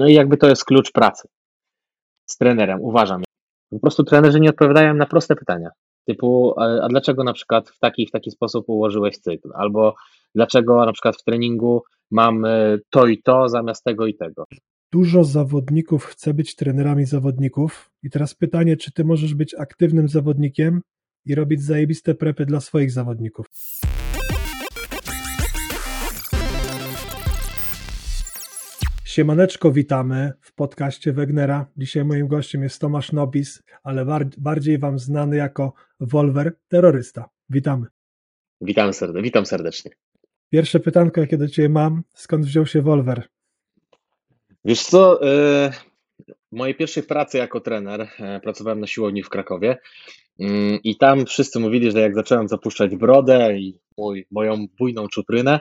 No i jakby to jest klucz pracy z trenerem, uważam. Po prostu trenerzy nie odpowiadają na proste pytania, typu a dlaczego na przykład w taki w taki sposób ułożyłeś cykl, albo dlaczego na przykład w treningu mam to i to zamiast tego i tego. Dużo zawodników chce być trenerami zawodników i teraz pytanie, czy ty możesz być aktywnym zawodnikiem i robić zajebiste prepy dla swoich zawodników? Siemaneczko, witamy w podcaście Wegnera. Dzisiaj moim gościem jest Tomasz Nobis, ale bardziej Wam znany jako Wolver Terrorysta. Witamy. Witam serdecznie. Witam serdecznie. Pierwsze pytanko, jakie do Ciebie mam, skąd wziął się Wolver? Wiesz co, yy, w mojej pierwszej pracy jako trener yy, pracowałem na siłowni w Krakowie yy, i tam wszyscy mówili, że jak zacząłem zapuszczać brodę i mój, moją bujną czuprynę,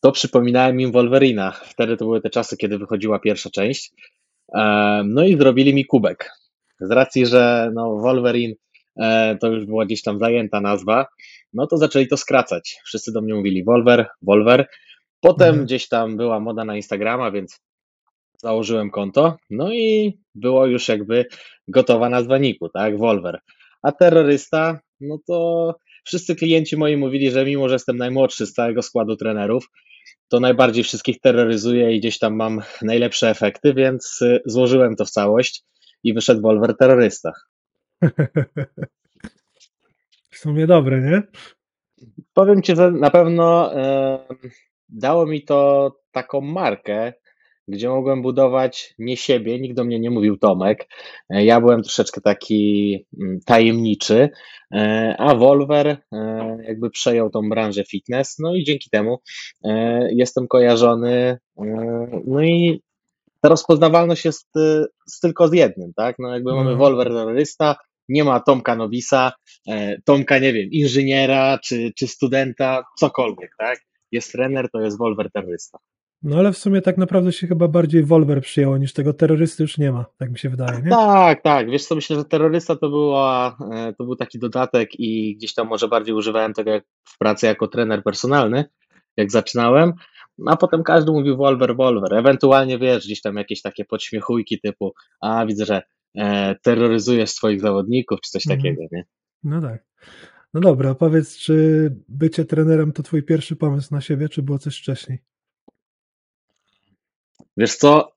to przypominałem im Wolverina. Wtedy to były te czasy, kiedy wychodziła pierwsza część. No i zrobili mi kubek. Z racji, że no Wolverine to już była gdzieś tam zajęta nazwa, no to zaczęli to skracać. Wszyscy do mnie mówili Wolver, Wolver. Potem mhm. gdzieś tam była moda na Instagrama, więc założyłem konto, no i było już jakby gotowa nazwa niku, tak, Wolver. A terrorysta, no to wszyscy klienci moi mówili, że mimo, że jestem najmłodszy z całego składu trenerów, to najbardziej wszystkich terroryzuje i gdzieś tam mam najlepsze efekty, więc y, złożyłem to w całość i wyszedł Wolver terrorysta. W sumie dobre, nie? Powiem Ci, że na pewno e, dało mi to taką markę, gdzie mogłem budować nie siebie, nikt do mnie nie mówił Tomek. E, ja byłem troszeczkę taki mm, tajemniczy, e, a Wolver e, jakby przejął tą branżę fitness, no i dzięki temu jestem kojarzony. No i ta rozpoznawalność jest tylko z jednym, tak? No jakby mamy mhm. Wolver terrorysta, nie ma Tomka Nowisa, Tomka, nie wiem, inżyniera czy, czy studenta, cokolwiek, tak? Jest trener, to jest Wolver terrorysta. No ale w sumie tak naprawdę się chyba bardziej Wolver przyjęło niż tego terrorysty już nie ma, tak mi się wydaje, nie? Tak, tak. Wiesz co, myślę, że terrorysta to, była, e, to był taki dodatek i gdzieś tam może bardziej używałem tego jak w pracy jako trener personalny, jak zaczynałem, a potem każdy mówił Wolver, Wolver. Ewentualnie wiesz, gdzieś tam jakieś takie podśmiechujki typu, a widzę, że e, terroryzujesz swoich zawodników, czy coś mhm. takiego, nie? No tak. No dobra, powiedz, czy bycie trenerem to twój pierwszy pomysł na siebie, czy było coś wcześniej? Wiesz co,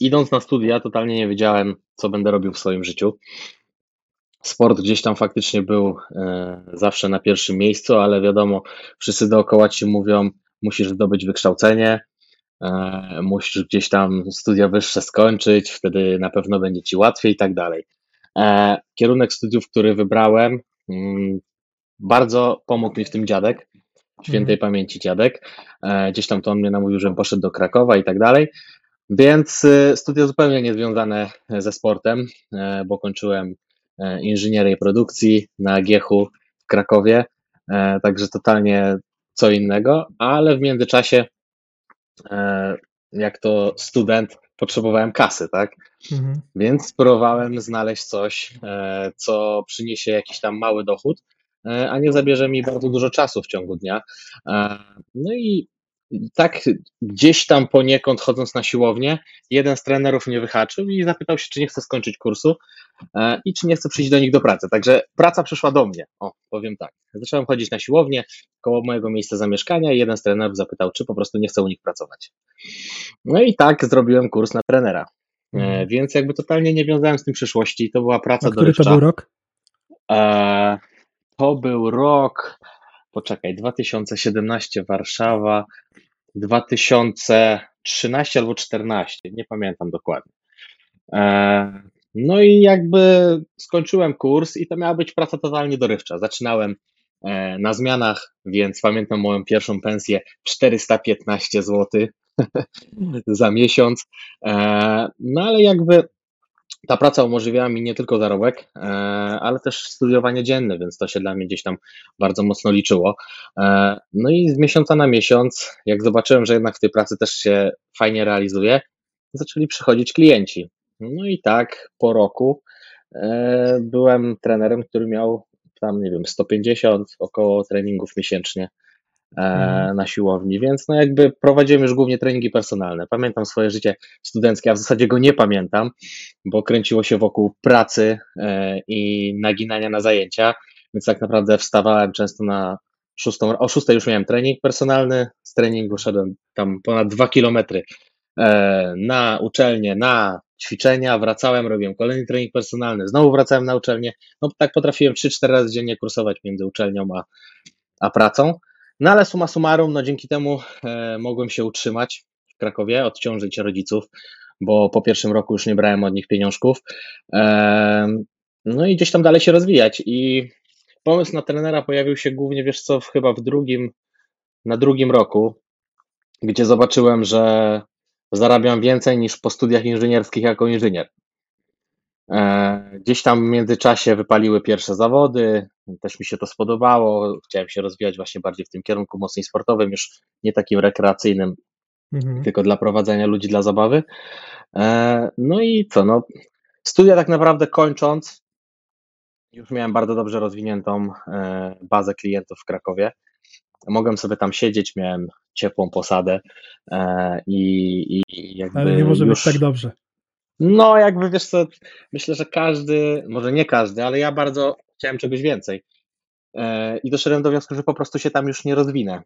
idąc na studia, totalnie nie wiedziałem, co będę robił w swoim życiu. Sport gdzieś tam faktycznie był e, zawsze na pierwszym miejscu, ale wiadomo, wszyscy dookoła ci mówią, musisz zdobyć wykształcenie, e, musisz gdzieś tam studia wyższe skończyć, wtedy na pewno będzie ci łatwiej i tak dalej. E, kierunek studiów, który wybrałem, mm, bardzo pomógł mi w tym dziadek świętej mhm. pamięci dziadek. E, gdzieś tam to on mnie namówił, żebym poszedł do Krakowa i tak dalej. Więc y, studia zupełnie niezwiązane ze sportem, e, bo kończyłem e, inżynierię produkcji na Giechu w Krakowie, także totalnie co innego, ale w międzyczasie, jak to student, potrzebowałem kasy, tak? Mhm. Więc spróbowałem znaleźć coś, co przyniesie jakiś tam mały dochód, E, a nie zabierze mi bardzo dużo czasu w ciągu dnia. E, no i tak gdzieś tam poniekąd chodząc na siłownię, jeden z trenerów mnie wyhaczył i zapytał się, czy nie chce skończyć kursu e, i czy nie chce przyjść do nich do pracy. Także praca przyszła do mnie, o, powiem tak. Zacząłem chodzić na siłownię koło mojego miejsca zamieszkania i jeden z trenerów zapytał, czy po prostu nie chce u nich pracować. No i tak zrobiłem kurs na trenera. Mhm. Więc jakby totalnie nie wiązałem z tym przyszłości. To była praca A który dorywcza. to był rok? To był rok, poczekaj, 2017 Warszawa, 2013 albo 14, nie pamiętam dokładnie. E, no i jakby skończyłem kurs i to miała być praca totalnie dorywcza. Zaczynałem e, na zmianach, więc pamiętam moją pierwszą pensję 415 zł za miesiąc. E, no ale jakby ta praca umożliwiała mi nie tylko zarobek, e, ale też studiowanie dzienne, więc to się dla mnie gdzieś tam bardzo mocno liczyło. E, no i z miesiąca na miesiąc, jak zobaczyłem, że jednak w tej pracy też się fajnie realizuje, zaczęli przychodzić klienci. No i tak po roku e, byłem trenerem, który miał tam, nie wiem, 150 około treningów miesięcznie. E, na siłowni, więc no jakby prowadziłem już głównie treningi personalne. Pamiętam swoje życie studenckie, a w zasadzie go nie pamiętam, bo kręciło się wokół pracy e, i naginania na zajęcia, więc tak naprawdę wstawałem często na szóstą, o szóstej już miałem trening personalny, z treningu szedłem tam ponad dwa kilometry e, na uczelnię, na ćwiczenia, wracałem, robiłem kolejny trening personalny, znowu wracałem na uczelnię. No tak potrafiłem 3-4 razy dziennie kursować między uczelnią a, a pracą. No ale suma summarum, no dzięki temu e, mogłem się utrzymać w Krakowie, odciążyć rodziców, bo po pierwszym roku już nie brałem od nich pieniążków. E, no i gdzieś tam dalej się rozwijać. I pomysł na trenera pojawił się głównie, wiesz co, chyba w drugim, na drugim roku, gdzie zobaczyłem, że zarabiam więcej niż po studiach inżynierskich jako inżynier. E, gdzieś tam w międzyczasie wypaliły pierwsze zawody, też mi się to spodobało. Chciałem się rozwijać właśnie bardziej w tym kierunku mocniej sportowym, już nie takim rekreacyjnym, mhm. tylko dla prowadzenia ludzi dla zabawy. E, no i co, no, studia tak naprawdę kończąc, już miałem bardzo dobrze rozwiniętą e, bazę klientów w Krakowie. Mogłem sobie tam siedzieć, miałem ciepłą posadę i, i jakby. Ale nie może już... być tak dobrze. No, jakby wiesz co, myślę, że każdy, może nie każdy, ale ja bardzo chciałem czegoś więcej. E, I doszedłem do wniosku, że po prostu się tam już nie rozwinę.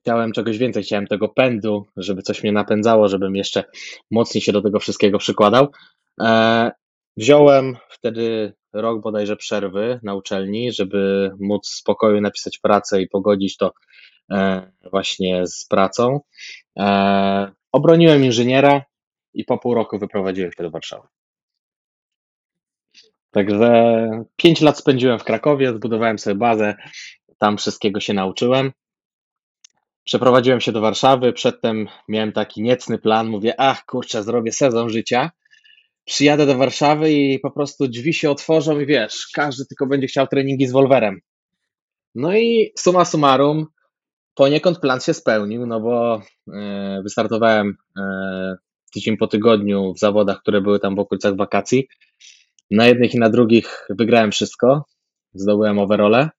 Chciałem czegoś więcej, chciałem tego pędu, żeby coś mnie napędzało, żebym jeszcze mocniej się do tego wszystkiego przykładał. E, wziąłem wtedy rok bodajże przerwy na uczelni, żeby móc w spokoju napisać pracę i pogodzić to e, właśnie z pracą. Obroniłem inżyniera, i po pół roku wyprowadziłem się do Warszawy. Także pięć lat spędziłem w Krakowie, zbudowałem sobie bazę, tam wszystkiego się nauczyłem. Przeprowadziłem się do Warszawy, przedtem miałem taki niecny plan, mówię, ach kurczę, zrobię sezon życia, przyjadę do Warszawy i po prostu drzwi się otworzą i wiesz, każdy tylko będzie chciał treningi z Wolverem. No i suma summarum, poniekąd plan się spełnił, no bo e, wystartowałem e, tydzień po tygodniu w zawodach, które były tam w okolicach wakacji. Na jednych i na drugich wygrałem wszystko, zdobyłem overole,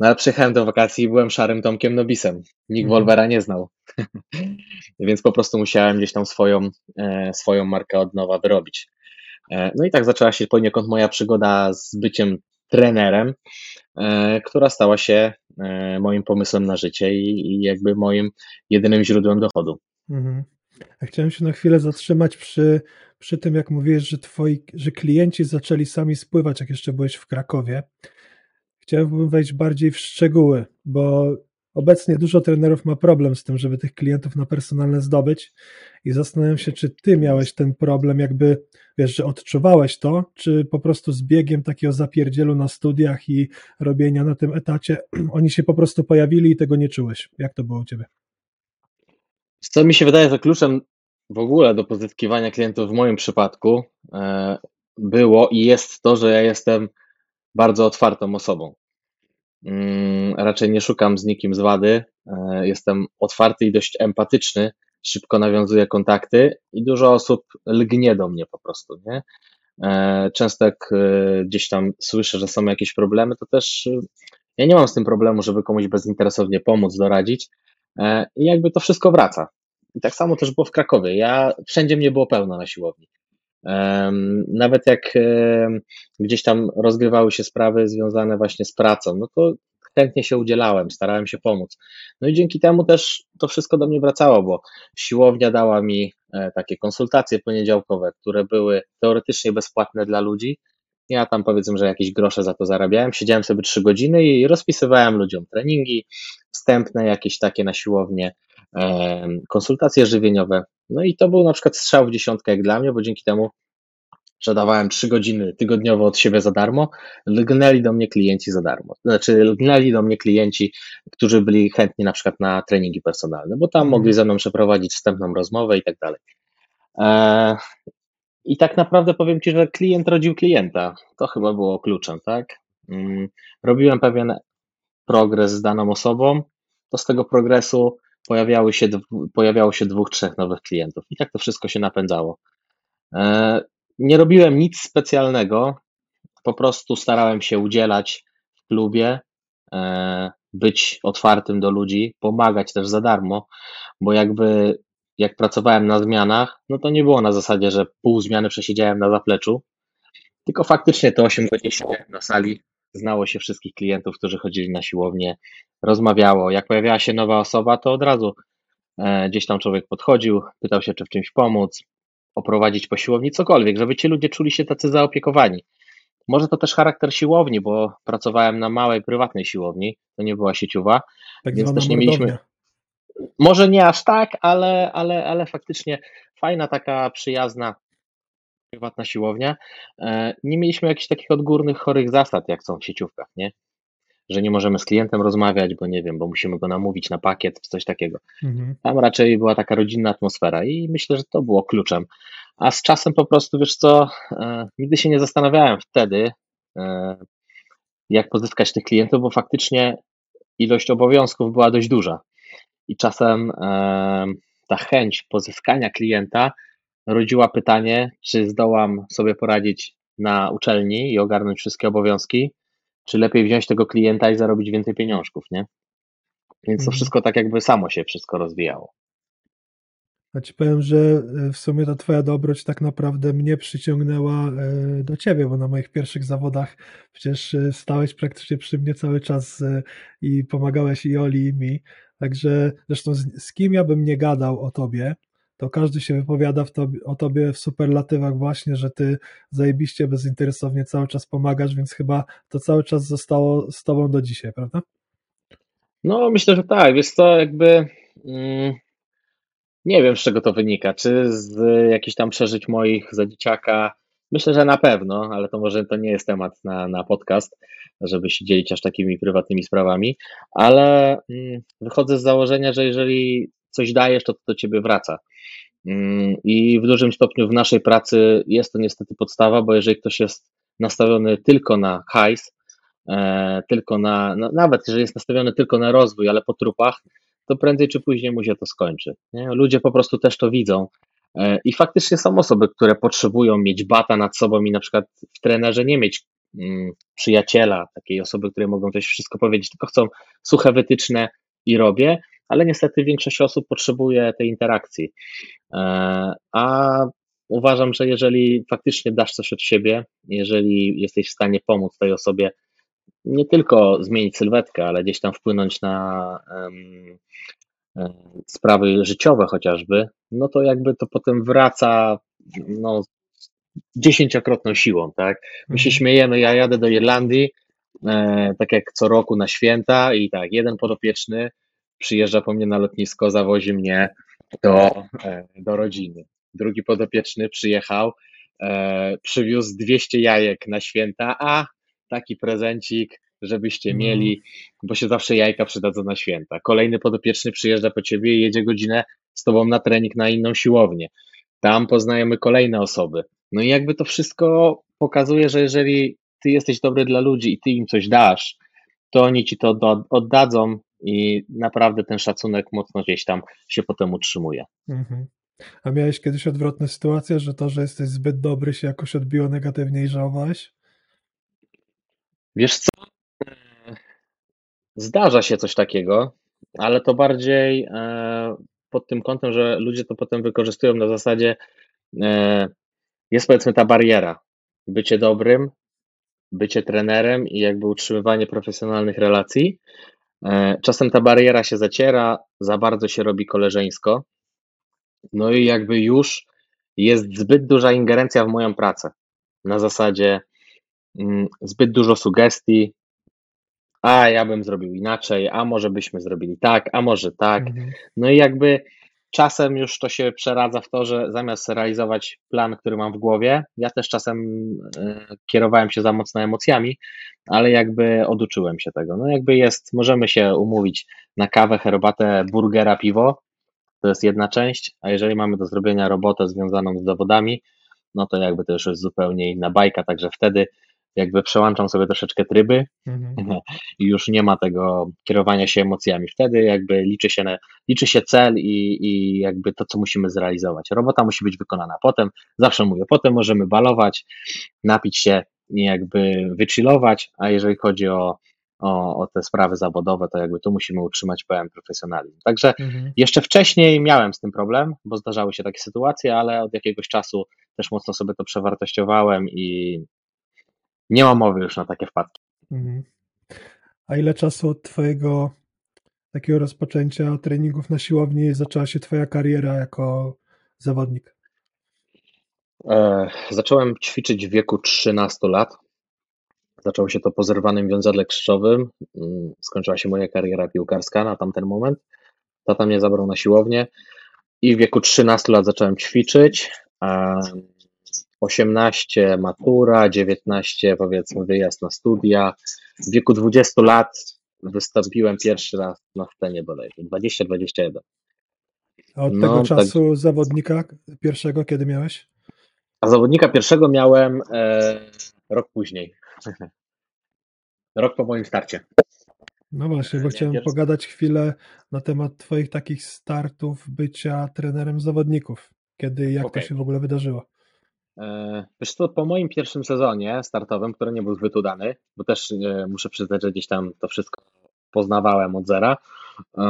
no ale przyjechałem do wakacji i byłem szarym Tomkiem Nobisem. Nikt mhm. Wolvera nie znał. Więc po prostu musiałem gdzieś tam swoją, e, swoją markę od nowa wyrobić. E, no i tak zaczęła się poniekąd moja przygoda z byciem trenerem, e, która stała się moim pomysłem na życie i, i jakby moim jedynym źródłem dochodu. Mhm. Chciałem się na chwilę zatrzymać przy, przy tym, jak mówisz, że twoi, że klienci zaczęli sami spływać, jak jeszcze byłeś w Krakowie. Chciałbym wejść bardziej w szczegóły, bo obecnie dużo trenerów ma problem z tym, żeby tych klientów na personalne zdobyć i zastanawiam się, czy ty miałeś ten problem, jakby, wiesz, że odczuwałeś to, czy po prostu z biegiem takiego zapierdzielu na studiach i robienia na tym etacie, oni się po prostu pojawili i tego nie czułeś. Jak to było u ciebie? Co mi się wydaje, że kluczem w ogóle do pozyskiwania klientów w moim przypadku e, było i jest to, że ja jestem bardzo otwartą osobą. Mm, raczej nie szukam z nikim z wady. E, jestem otwarty i dość empatyczny, szybko nawiązuję kontakty i dużo osób lgnie do mnie po prostu. Nie? E, często jak gdzieś tam słyszę, że są jakieś problemy, to też ja nie mam z tym problemu, żeby komuś bezinteresownie pomóc, doradzić. I jakby to wszystko wraca. I tak samo też było w Krakowie. Ja, wszędzie mnie było pełno na siłowni. Nawet jak gdzieś tam rozgrywały się sprawy związane właśnie z pracą, no to chętnie się udzielałem, starałem się pomóc. No i dzięki temu też to wszystko do mnie wracało, bo siłownia dała mi e, takie konsultacje poniedziałkowe, które były teoretycznie bezpłatne dla ludzi. Ja tam powiedzmy, że jakieś grosze za to zarabiałem. Siedziałem sobie trzy godziny i rozpisywałem ludziom treningi wstępne, jakieś takie na siłownię, konsultacje żywieniowe. No i to był na przykład strzał w dziesiątkę jak dla mnie, bo dzięki temu, że dawałem trzy godziny tygodniowo od siebie za darmo, lgnęli do mnie klienci za darmo. Znaczy, lgnęli do mnie klienci, którzy byli chętni na przykład na treningi personalne, bo tam mhm. mogli ze mną przeprowadzić wstępną rozmowę i tak dalej. E, I tak naprawdę powiem Ci, że klient rodził klienta. To chyba było kluczem, tak? Mm, robiłem pewien progres z daną osobą, to z tego progresu pojawiały się, pojawiało się dwóch, trzech nowych klientów i tak to wszystko się napędzało. E, nie robiłem nic specjalnego, po prostu starałem się udzielać w klubie, e, być otwartym do ludzi, pomagać też za darmo, bo jakby jak pracowałem na zmianach, no to nie było na zasadzie, że pół zmiany przesiedziałem na zapleczu, tylko faktycznie te 8 godzin na sali znało się wszystkich klientów, którzy chodzili na siłownię, rozmawiało. Jak pojawiała się nowa osoba, to od razu e, gdzieś tam człowiek podchodził, pytał się, czy w czymś pomóc, oprowadzić po siłowni, cokolwiek, żeby ci ludzie czuli się tacy zaopiekowani. Może to też charakter siłowni, bo pracowałem na małej, prywatnej siłowni, to nie była sieciowa, Tak więc też nie mordownia. mieliśmy. Może nie aż tak, ale, ale, ale faktycznie fajna, taka przyjazna, prywatna siłownia. E, Nie mieliśmy jakichś takich odgórnych, chorych zasad, jak są w sieciówkach, nie? Że nie możemy z klientem rozmawiać, bo nie wiem, bo musimy go namówić na pakiet, coś takiego. Mhm. Tam raczej była taka rodzinna atmosfera i myślę, że to było kluczem. A z czasem po prostu, wiesz co, e, nigdy się nie zastanawiałem wtedy, e, jak pozyskać tych klientów, bo faktycznie ilość obowiązków była dość duża. I czasem ta chęć pozyskania klienta rodziła pytanie, czy zdołam sobie poradzić na uczelni i ogarnąć wszystkie obowiązki, czy lepiej wziąć tego klienta i zarobić więcej pieniążków, nie? Więc to Mhm. wszystko tak jakby samo się wszystko rozwijało. A ci powiem, że e, w sumie ta twoja dobroć tak naprawdę mnie przyciągnęła e, do ciebie, bo na moich pierwszych zawodach przecież e, stałeś praktycznie przy mnie cały czas i pomagałeś i Oli i mi. Także zresztą z, z kim ja bym nie gadał o tobie, to każdy się wypowiada tobie, o tobie w superlatywach właśnie, że ty zajebiście bezinteresownie cały czas pomagasz, więc chyba to cały czas zostało z tobą do dzisiaj, prawda? No, myślę, że tak. Wiesz co, jakby mm, nie wiem, z czego to wynika. Czy z jakichś tam przeżyć moich za dzieciaka? Myślę, że na pewno, ale to może to nie jest temat na, na podcast, żeby się dzielić aż takimi prywatnymi sprawami, ale mm, wychodzę z założenia, że jeżeli coś dajesz, to to ciebie wraca. Mm, I w dużym stopniu w naszej pracy jest to niestety podstawa, bo jeżeli ktoś jest nastawiony tylko na hajs, e, tylko na, no, nawet jeżeli jest nastawiony tylko na rozwój, ale po trupach, to prędzej czy później mu się to skończy. Nie? Ludzie po prostu też to widzą. E, I faktycznie są osoby, które potrzebują mieć bata nad sobą i na przykład w trenerze nie mieć mm, przyjaciela, takiej osoby, której mogą coś wszystko powiedzieć, tylko chcą suche wytyczne i robię, ale niestety większość osób potrzebuje tej interakcji. E, A uważam, że jeżeli faktycznie dasz coś od siebie, jeżeli jesteś w stanie pomóc tej osobie, nie tylko zmienić sylwetkę, ale gdzieś tam wpłynąć na em, sprawy życiowe chociażby, no to jakby to potem wraca no, dziesięciokrotną siłą, tak? My się Mhm. śmiejemy, ja jadę do Irlandii, e, tak jak co roku na święta i tak, jeden podopieczny przyjeżdża po mnie na lotnisko, zawozi mnie do, e, do rodziny. Drugi podopieczny przyjechał, e, przywiózł 200 jajek na święta, a taki prezencik, żebyście No. mieli, bo się zawsze jajka przydadzą na święta. Kolejny podopieczny przyjeżdża po ciebie i jedzie godzinę z tobą na trening na inną siłownię. Tam poznajemy kolejne osoby. No i jakby to wszystko pokazuje, że jeżeli ty jesteś dobry dla ludzi i ty im coś dasz, to oni ci to oddadzą i naprawdę ten szacunek mocno gdzieś tam się potem utrzymuje. Mhm. A miałeś kiedyś odwrotne sytuacje, że to, że jesteś zbyt dobry się jakoś odbiło negatywnie i żałowałeś? Wiesz co? Zdarza się coś takiego, ale to bardziej e, pod tym kątem, że ludzie to potem wykorzystują na zasadzie, e, jest powiedzmy ta bariera. Bycie dobrym, bycie trenerem i jakby utrzymywanie profesjonalnych relacji. E, Czasem ta bariera się zaciera, za bardzo się robi koleżeńsko, no i jakby już jest zbyt duża ingerencja w moją pracę. Na zasadzie mm, zbyt dużo sugestii, a ja bym zrobił inaczej, a może byśmy zrobili tak, a może tak. Mhm. No i jakby czasem już to się przeradza w to, że zamiast realizować plan, który mam w głowie, ja też czasem e, kierowałem się za mocno emocjami, ale jakby oduczyłem się tego. No jakby jest, możemy się umówić na kawę, herbatę, burgera, piwo, to jest jedna część, a jeżeli mamy do zrobienia robotę związaną z zawodami, no to jakby to już jest zupełnie inna bajka, także wtedy jakby przełączam sobie troszeczkę tryby Mhm. i już nie ma tego kierowania się emocjami. Wtedy jakby liczy się, na, liczy się cel i, i jakby to, co musimy zrealizować. Robota musi być wykonana. Potem, zawsze mówię, potem możemy balować, napić się jakby wychillować, a jeżeli chodzi o o, o te sprawy zawodowe, to jakby tu musimy utrzymać pełen profesjonalizm. Także Mhm. jeszcze wcześniej miałem z tym problem, bo zdarzały się takie sytuacje, ale od jakiegoś czasu też mocno sobie to przewartościowałem i nie ma mowy już na takie wpadki. Mhm. A ile czasu od twojego takiego rozpoczęcia treningów na siłowni zaczęła się twoja kariera jako zawodnik? E, zacząłem ćwiczyć w wieku 13 lat. Zaczęło się to po zerwanym wiązadle krzyżowym. Mm, Skończyła się moja kariera piłkarska na tamten moment. Tata mnie zabrał na siłownię i w wieku 13 lat zacząłem ćwiczyć. Em, 18 matura, 19 powiedzmy wyjazd na studia. W wieku 20 lat wystąpiłem pierwszy raz na scenie bodajże, 20-21. A od No, tego tak. czasu zawodnika pierwszego, kiedy miałeś? A zawodnika pierwszego miałem e, rok później. Rok po moim starcie. No właśnie, bo chciałem pierwszy- pogadać chwilę na temat twoich takich startów bycia trenerem zawodników. Kiedy jak Okej. to się w ogóle wydarzyło? E, Wiesz co, po moim pierwszym sezonie startowym, który nie był zbyt udany, bo też e, muszę przyznać, że gdzieś tam to wszystko poznawałem od zera, e,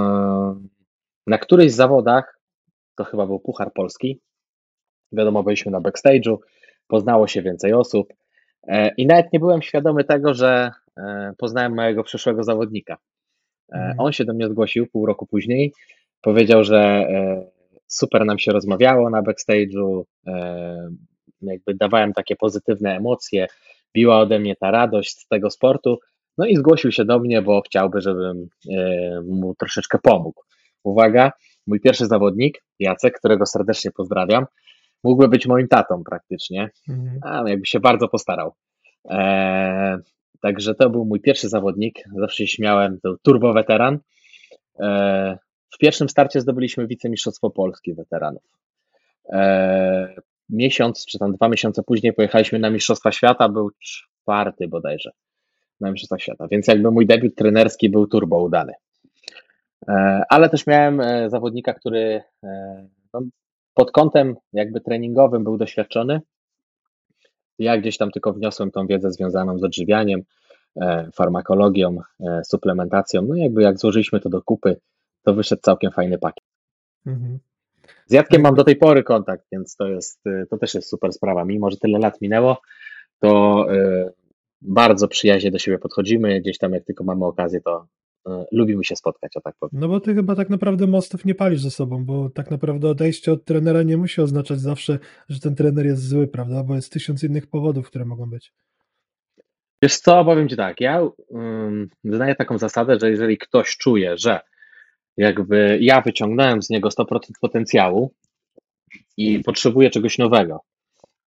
na którychś zawodach, to chyba był Puchar Polski, wiadomo, byliśmy na backstage'u, poznało się więcej osób i nawet nie byłem świadomy tego, że poznałem mojego przyszłego zawodnika. Mhm. On się do mnie zgłosił pół roku później, powiedział, że super nam się rozmawiało na backstage'u, jakby dawałem takie pozytywne emocje, biła ode mnie ta radość z tego sportu, no i zgłosił się do mnie, bo chciałby, żebym e, mu troszeczkę pomógł. Uwaga, mój pierwszy zawodnik, Jacek, którego serdecznie pozdrawiam, mógłby być moim tatą praktycznie, Mhm. a jakby się bardzo postarał. Eee, także to był mój pierwszy zawodnik. Zawsze się śmiałem, to turbo weteran. Eee, w pierwszym starcie zdobyliśmy wicemistrzostwo Polski weteranów. Eee, miesiąc, czy tam dwa miesiące później pojechaliśmy na Mistrzostwa Świata, był czwarty bodajże na Mistrzostwach Świata, więc jakby mój debiut trenerski był turbo udany. Eee, ale też miałem e, zawodnika, który e, no, pod kątem jakby treningowym był doświadczony, ja gdzieś tam tylko wniosłem tą wiedzę związaną z odżywianiem, e, farmakologią, e, suplementacją. No jakby jak złożyliśmy to do kupy, to wyszedł całkiem fajny pakiet. Mhm. Z Jackiem mam do tej pory kontakt, więc to jest, e, to też jest super sprawa. Mimo, że tyle lat minęło, to e, bardzo przyjaźnie do siebie podchodzimy. Gdzieś tam jak tylko mamy okazję, to e, lubimy się spotkać, o tak powiem. No bo ty chyba tak naprawdę mostów nie palisz ze sobą, bo tak naprawdę odejście od trenera nie musi oznaczać zawsze, że ten trener jest zły, prawda? Bo jest tysiąc innych powodów, które mogą być. Wiesz co, powiem Ci tak, ja um, wyznaję taką zasadę, że jeżeli ktoś czuje, że jakby ja wyciągnąłem z niego 100% potencjału i potrzebuje czegoś nowego,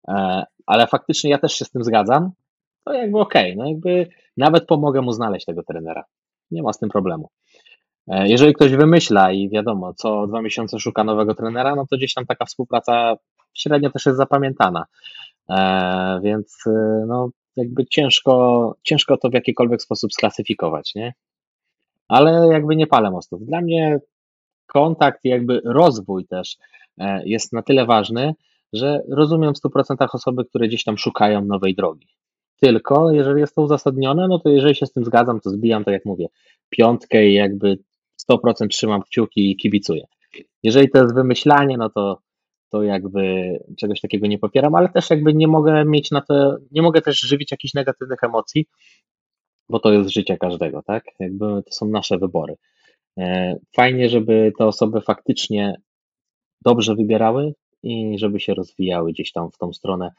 e, ale faktycznie ja też się z tym zgadzam, to jakby okej, no jakby nawet pomogę mu znaleźć tego trenera. Nie ma z tym problemu. E, Jeżeli ktoś wymyśla i wiadomo, co dwa miesiące szuka nowego trenera, no to gdzieś tam taka współpraca średnio też jest zapamiętana. E, Więc no jakby ciężko, ciężko to w jakikolwiek sposób sklasyfikować, nie? Ale jakby nie palę mostów. Dla mnie kontakt i jakby rozwój też e, jest na tyle ważny, że rozumiem w 100% osoby, które gdzieś tam szukają nowej drogi. Tylko jeżeli jest to uzasadnione, no to jeżeli się z tym zgadzam, to zbijam, tak jak mówię, piątkę i jakby 100% trzymam kciuki i kibicuję. Jeżeli to jest wymyślanie, no to, to jakby czegoś takiego nie popieram, ale też jakby nie mogę mieć na to, nie mogę też żywić jakichś negatywnych emocji, bo to jest życie każdego, tak? Jakby to są nasze wybory. E, Fajnie, żeby te osoby faktycznie dobrze wybierały i żeby się rozwijały gdzieś tam w tą stronę,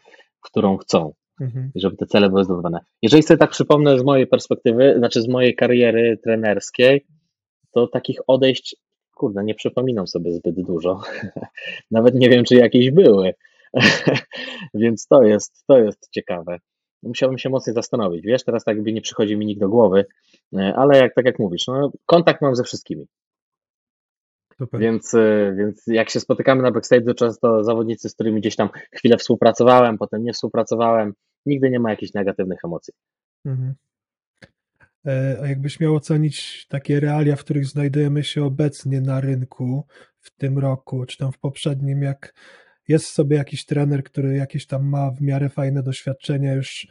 którą chcą Mhm. i żeby te cele były zdobywane. Jeżeli sobie tak przypomnę z mojej perspektywy, znaczy z mojej kariery trenerskiej, to takich odejść, kurde, nie przypominam sobie zbyt dużo. Nawet nie wiem, czy jakieś były. Więc to jest, to jest ciekawe. Musiałbym się mocniej zastanowić. Wiesz, teraz tak jakby nie przychodzi mi nikt do głowy, e, ale jak tak jak mówisz, no, kontakt mam ze wszystkimi. Super. Więc, e, więc jak się spotykamy na backstage, to często zawodnicy, z którymi gdzieś tam chwilę współpracowałem, potem nie współpracowałem, nigdy nie ma jakichś negatywnych emocji. Mhm. E, A jakbyś miał ocenić takie realia, w których znajdujemy się obecnie na rynku w tym roku, czy tam w poprzednim, jak jest sobie jakiś trener, który jakieś tam ma w miarę fajne doświadczenia, już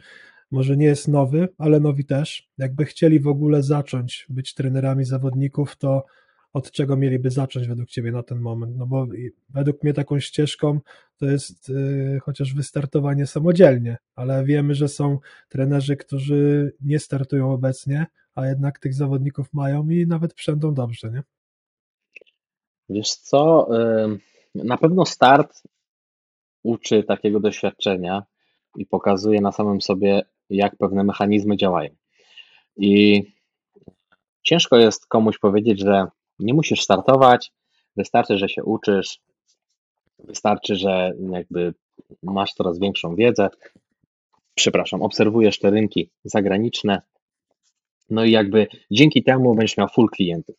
może nie jest nowy, ale nowi też, jakby chcieli w ogóle zacząć być trenerami zawodników, to od czego mieliby zacząć według Ciebie na ten moment? No bo według mnie taką ścieżką to jest yy, chociaż wystartowanie samodzielnie, ale wiemy, że są trenerzy, którzy nie startują obecnie, a jednak tych zawodników mają i nawet przędą dobrze, nie? Wiesz co, na pewno start uczy takiego doświadczenia i pokazuje na samym sobie, jak pewne mechanizmy działają. I ciężko jest komuś powiedzieć, że nie musisz startować, wystarczy, że się uczysz, wystarczy, że jakby masz coraz większą wiedzę, przepraszam, obserwujesz te rynki zagraniczne, no i jakby dzięki temu będziesz miał full klientów.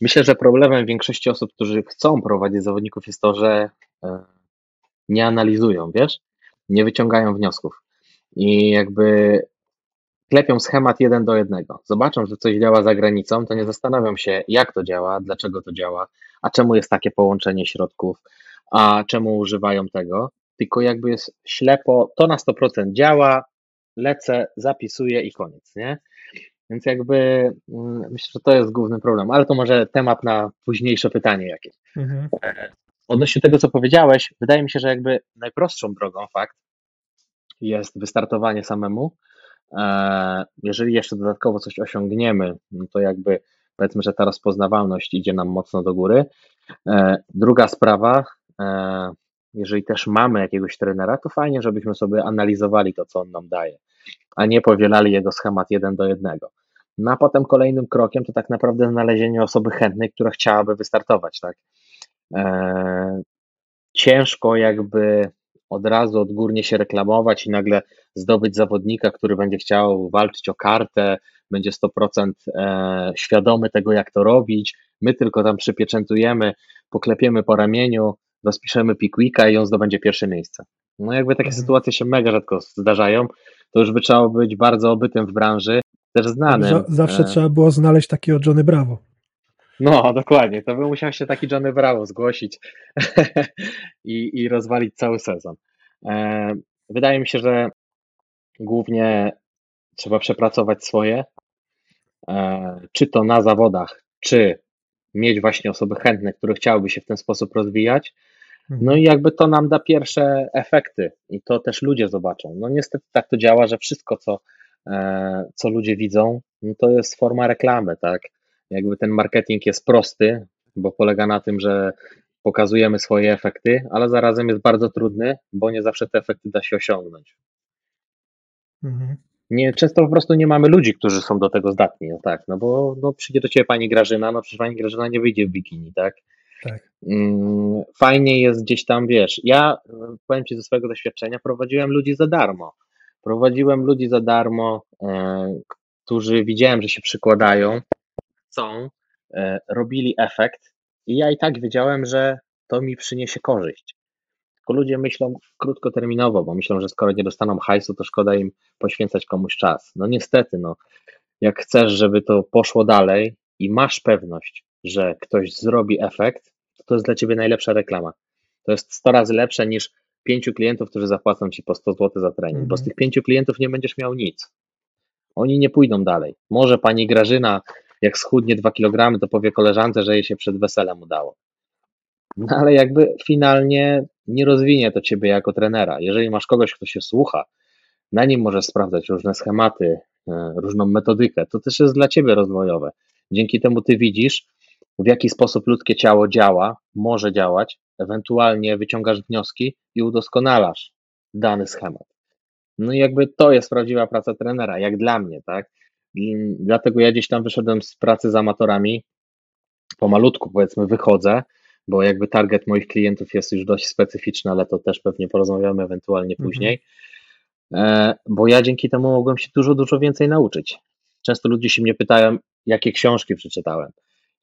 Myślę, że problemem większości osób, którzy chcą prowadzić zawodników, jest to, że e, nie analizują, wiesz, nie wyciągają wniosków. I jakby klepią schemat jeden do jednego. Zobaczą, że coś działa za granicą, to nie zastanawiam się, jak to działa, dlaczego to działa, a czemu jest takie połączenie środków, a czemu używają tego, tylko jakby jest ślepo, to na 100% działa, lecę, zapisuję i koniec, nie? Więc jakby mm, myślę, że to jest główny problem, ale to może temat na późniejsze pytanie jakieś. Mhm. E, odnośnie tego, co powiedziałeś, wydaje mi się, że jakby najprostszą drogą fakt jest wystartowanie samemu, E, jeżeli jeszcze dodatkowo coś osiągniemy, no to jakby powiedzmy, że ta rozpoznawalność idzie nam mocno do góry. E, druga sprawa, jeżeli też mamy jakiegoś trenera, to fajnie, żebyśmy sobie analizowali to, co on nam daje, a nie powielali jego schemat jeden do jednego. No a potem kolejnym krokiem to tak naprawdę znalezienie osoby chętnej, która chciałaby wystartować, tak? Ciężko jakby od razu odgórnie się reklamować i nagle zdobyć zawodnika, który będzie chciał walczyć o kartę, będzie 100% e, świadomy tego, jak to robić. My tylko tam przypieczętujemy, poklepiemy po ramieniu, rozpiszemy Pickwicka i on zdobędzie pierwsze miejsce. No jakby takie mhm. sytuacje się mega rzadko zdarzają, to już by trzeba być bardzo obytym w branży, też znanym. Zawsze e... trzeba było znaleźć takiego Johnny Bravo. No, dokładnie. To by musiał się taki Johnny Bravo zgłosić i, i rozwalić cały sezon. E, wydaje mi się, że głównie trzeba przepracować swoje, e, czy to na zawodach, czy mieć właśnie osoby chętne, które chciałyby się w ten sposób rozwijać. No mhm. i jakby to nam da pierwsze efekty i to też ludzie zobaczą. No niestety tak to działa, że wszystko, co, e, co ludzie widzą, no to jest forma reklamy, tak? Jakby ten marketing jest prosty, bo polega na tym, że pokazujemy swoje efekty, ale zarazem jest bardzo trudny, bo nie zawsze te efekty da się osiągnąć. Mhm. Nie, często po prostu nie mamy ludzi, którzy są do tego zdatni, no tak, no bo no, przyjdzie do ciebie pani Grażyna, no przecież pani Grażyna nie wyjdzie w bikini, tak? Tak. Mm, fajnie jest gdzieś tam, wiesz, ja powiem ci ze swojego doświadczenia, prowadziłem ludzi za darmo. Prowadziłem ludzi za darmo, e, którzy widziałem, że się przykładają, chcą, e, robili efekt i ja i tak wiedziałem, że to mi przyniesie korzyść. Tylko ludzie myślą krótkoterminowo, bo myślą, że skoro nie dostaną hajsu, to szkoda im poświęcać komuś czas. No niestety, no, jak chcesz, żeby to poszło dalej i masz pewność, że ktoś zrobi efekt, to, jest dla ciebie najlepsza reklama. To jest 100 razy lepsze niż pięciu klientów, którzy zapłacą ci po 100 zł za trening, mm -hmm. bo z mhm. tych pięciu klientów nie będziesz miał nic. Oni nie pójdą dalej. Może pani Grażyna, jak schudnie 2 kg, to powie koleżance, że jej się przed weselem udało. No ale jakby finalnie nie rozwinie to ciebie jako trenera. Jeżeli masz kogoś, kto się słucha, na nim możesz sprawdzać różne schematy, e, różną metodykę, to też jest dla ciebie rozwojowe. Dzięki temu ty widzisz, w jaki sposób ludzkie ciało działa, może działać, ewentualnie wyciągasz wnioski i udoskonalasz dany schemat. No i jakby to jest prawdziwa praca trenera, jak dla mnie, tak? Dlatego ja gdzieś tam wyszedłem z pracy z amatorami, pomalutku powiedzmy wychodzę, bo jakby target moich klientów jest już dość specyficzny, ale to też pewnie porozmawiamy ewentualnie mhm. później, e, bo ja dzięki temu mogłem się dużo, dużo więcej nauczyć. Często ludzie się mnie pytają, jakie książki przeczytałem.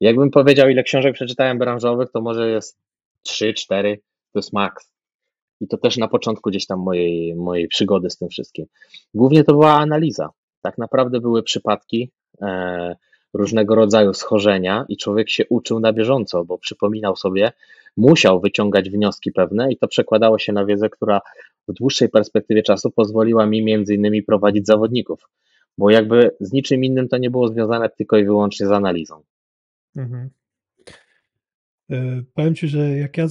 Jakbym powiedział, ile książek przeczytałem branżowych, to może jest 3, 4, to jest maks. I to też na początku gdzieś tam mojej, mojej przygody z tym wszystkim. Głównie to była analiza. Tak naprawdę były przypadki, e, różnego rodzaju schorzenia i człowiek się uczył na bieżąco, bo przypominał sobie, musiał wyciągać wnioski pewne i to przekładało się na wiedzę, która w dłuższej perspektywie czasu pozwoliła mi między innymi prowadzić zawodników, bo jakby z niczym innym to nie było związane tylko i wyłącznie z analizą. Mhm. Y, powiem Ci, że jak ja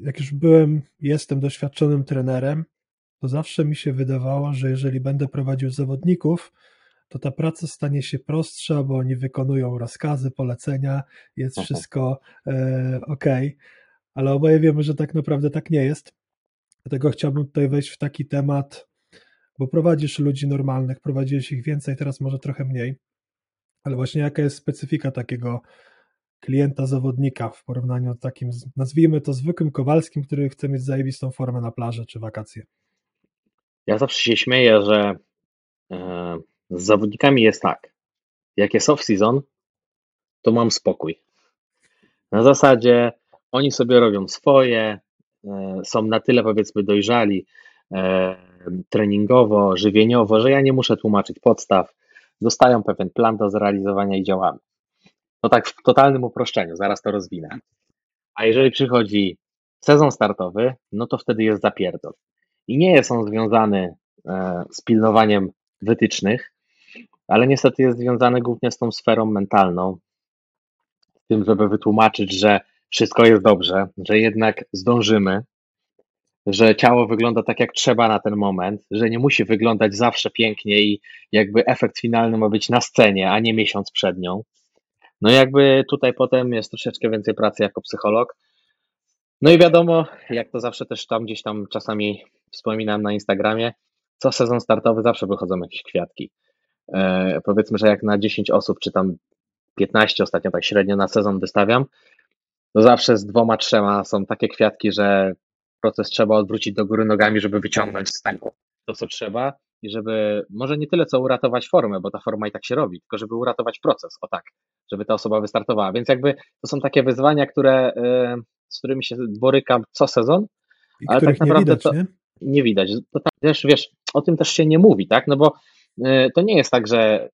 jak już byłem, jestem doświadczonym trenerem, to zawsze mi się wydawało, że jeżeli będę prowadził zawodników, to ta praca stanie się prostsza, bo oni wykonują rozkazy, polecenia, jest Mhm. wszystko e, ok, ale oboje wiemy, że tak naprawdę tak nie jest. Dlatego chciałbym tutaj wejść w taki temat, bo prowadzisz ludzi normalnych, prowadziłeś ich więcej, teraz może trochę mniej, ale właśnie jaka jest specyfika takiego klienta, zawodnika w porównaniu z takim, nazwijmy to zwykłym Kowalskim, który chce mieć zajebistą formę na plaży czy wakacje? Ja zawsze się śmieję, że e, z zawodnikami jest tak. Jak jest off-season, to mam spokój. Na zasadzie oni sobie robią swoje, e, są na tyle powiedzmy dojrzali e, treningowo, żywieniowo, że ja nie muszę tłumaczyć podstaw. Dostają pewien plan do zrealizowania i działamy. To tak w totalnym uproszczeniu, zaraz to rozwinę. A jeżeli przychodzi sezon startowy, no to wtedy jest zapierdol. I nie jest on związany e, z pilnowaniem wytycznych, ale niestety jest związany głównie z tą sferą mentalną, z tym, żeby wytłumaczyć, że wszystko jest dobrze, że jednak zdążymy, że ciało wygląda tak, jak trzeba na ten moment, że nie musi wyglądać zawsze pięknie i jakby efekt finalny ma być na scenie, a nie miesiąc przed nią. No jakby tutaj potem jest troszeczkę więcej pracy jako psycholog. No i wiadomo, jak to zawsze też tam gdzieś tam czasami wspominam na Instagramie, co sezon startowy zawsze wychodzą jakieś kwiatki. E, powiedzmy, że jak na 10 osób, czy tam 15 ostatnio tak średnio na sezon wystawiam, to zawsze z dwoma, trzema są takie kwiatki, że proces trzeba odwrócić do góry nogami, żeby wyciągnąć z tego to, co trzeba i żeby może nie tyle co uratować formę, bo ta forma i tak się robi, tylko żeby uratować proces, o tak, żeby ta osoba wystartowała. Więc jakby to są takie wyzwania, które, e, z którymi się borykam co sezon, I ale tak naprawdę nie widać, to nie? nie widać. To tak, też, wiesz, o tym też się nie mówi, tak? No bo y, to nie jest tak, że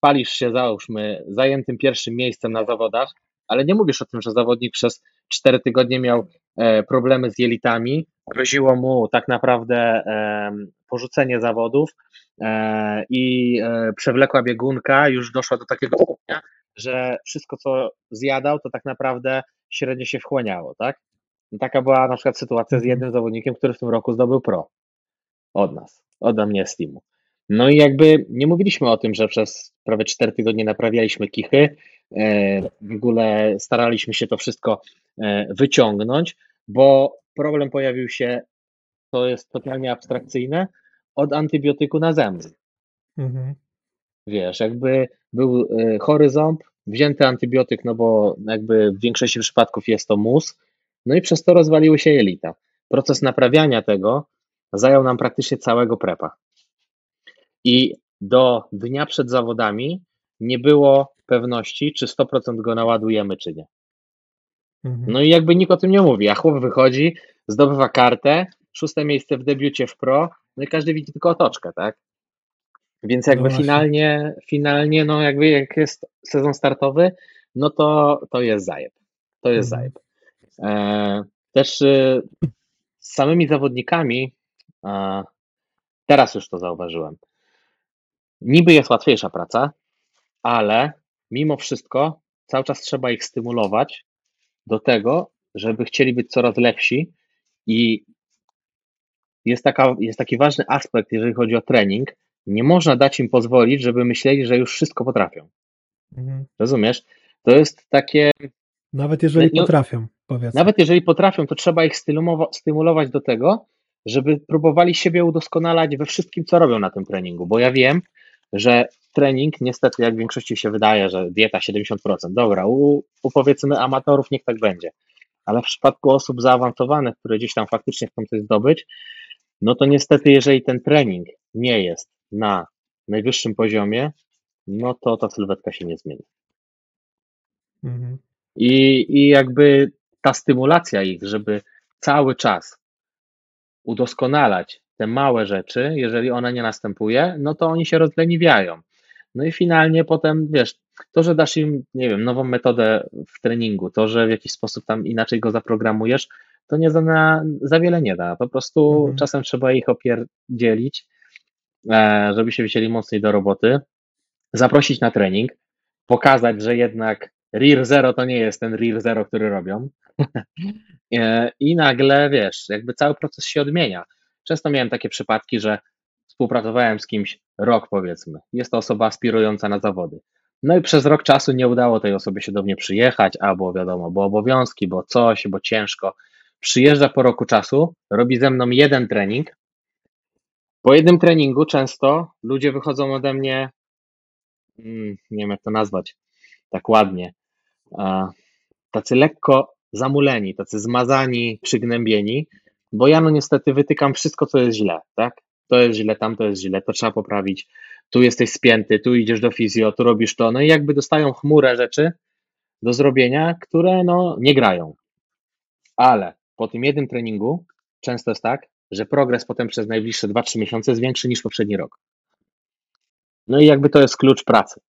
palisz się, załóżmy, zajętym pierwszym miejscem na zawodach, ale nie mówisz o tym, że zawodnik przez cztery tygodnie miał e, problemy z jelitami, groziło mu tak naprawdę porzucenie zawodów e, i e, przewlekła biegunka już doszła do takiego stopnia, że wszystko, co zjadał, to tak naprawdę średnio się wchłaniało, tak? Taka była na przykład sytuacja z jednym zawodnikiem, który w tym roku zdobył pro. Od nas, ode mnie z teamu. No i jakby nie mówiliśmy o tym, że przez prawie 4 tygodnie naprawialiśmy kichy, e, w ogóle staraliśmy się to wszystko e, wyciągnąć, bo problem pojawił się, to jest totalnie abstrakcyjne, od antybiotyku na zęby. Mhm. Wiesz, jakby był e, chory ząb, wzięty antybiotyk, no bo jakby w większości przypadków jest to mus, no i przez to rozwaliły się jelita. Proces naprawiania tego zajął nam praktycznie całego prepa. I do dnia przed zawodami nie było pewności, czy 100% go naładujemy, czy nie. Mhm. No i jakby nikt o tym nie mówi, a chłop wychodzi, zdobywa kartę, szóste miejsce w debiucie w pro, no i każdy widzi tylko otoczkę, tak? Więc jakby no finalnie, finalnie, no jakby jak jest sezon startowy, no to, to jest zajeb. To jest mhm. zajeb. E, też y, z samymi zawodnikami, teraz już to zauważyłem, niby jest łatwiejsza praca, ale mimo wszystko cały czas trzeba ich stymulować do tego, żeby chcieli być coraz lepsi i jest, taka, jest taki ważny aspekt, jeżeli chodzi o trening. Nie można dać im pozwolić, żeby myśleli, że już wszystko potrafią. Mhm. Rozumiesz? To jest takie. Nawet jeżeli nie, potrafią, powiedzmy. Nawet jeżeli potrafią, to trzeba ich stymulować do tego, żeby próbowali siebie udoskonalać we wszystkim, co robią na tym treningu. Bo ja wiem, że trening, niestety, jak w większości się wydaje, że dieta 70%, dobra, u, u powiedzmy amatorów niech tak będzie, ale w przypadku osób zaawansowanych, które gdzieś tam faktycznie chcą coś zdobyć, no to niestety, jeżeli ten trening nie jest na najwyższym poziomie, no to ta sylwetka się nie zmieni. Mhm. I, I jakby ta stymulacja ich, żeby cały czas udoskonalać te małe rzeczy, jeżeli ona nie następuje, no to oni się rozleniwiają. No i finalnie potem, wiesz, to, że dasz im, nie wiem, nową metodę w treningu, to, że w jakiś sposób tam inaczej go zaprogramujesz, to nie za, za wiele nie da. Po prostu Mhm. czasem trzeba ich opierdzielić, e, żeby się wzięli mocniej do roboty, zaprosić na trening, pokazać, że jednak Rear Zero to nie jest ten Rear Zero, który robią. E, I nagle, wiesz, jakby cały proces się odmienia. Często miałem takie przypadki, że współpracowałem z kimś rok, powiedzmy. Jest to osoba aspirująca na zawody. No i przez rok czasu nie udało tej osobie się do mnie przyjechać, albo wiadomo, bo obowiązki, bo coś, bo ciężko. Przyjeżdża po roku czasu, robi ze mną jeden trening. Po jednym treningu często ludzie wychodzą ode mnie, mm, nie wiem jak to nazwać, tak ładnie, tacy lekko zamuleni, tacy zmazani, przygnębieni, bo ja no niestety wytykam wszystko, co jest źle, tak? To jest źle, tam to jest źle, to trzeba poprawić, tu jesteś spięty, tu idziesz do fizjo, tu robisz to, no i jakby dostają chmurę rzeczy do zrobienia, które no nie grają. Ale po tym jednym treningu często jest tak, że progres potem przez najbliższe 2-3 miesiące jest większy niż poprzedni rok. No i jakby to jest klucz pracy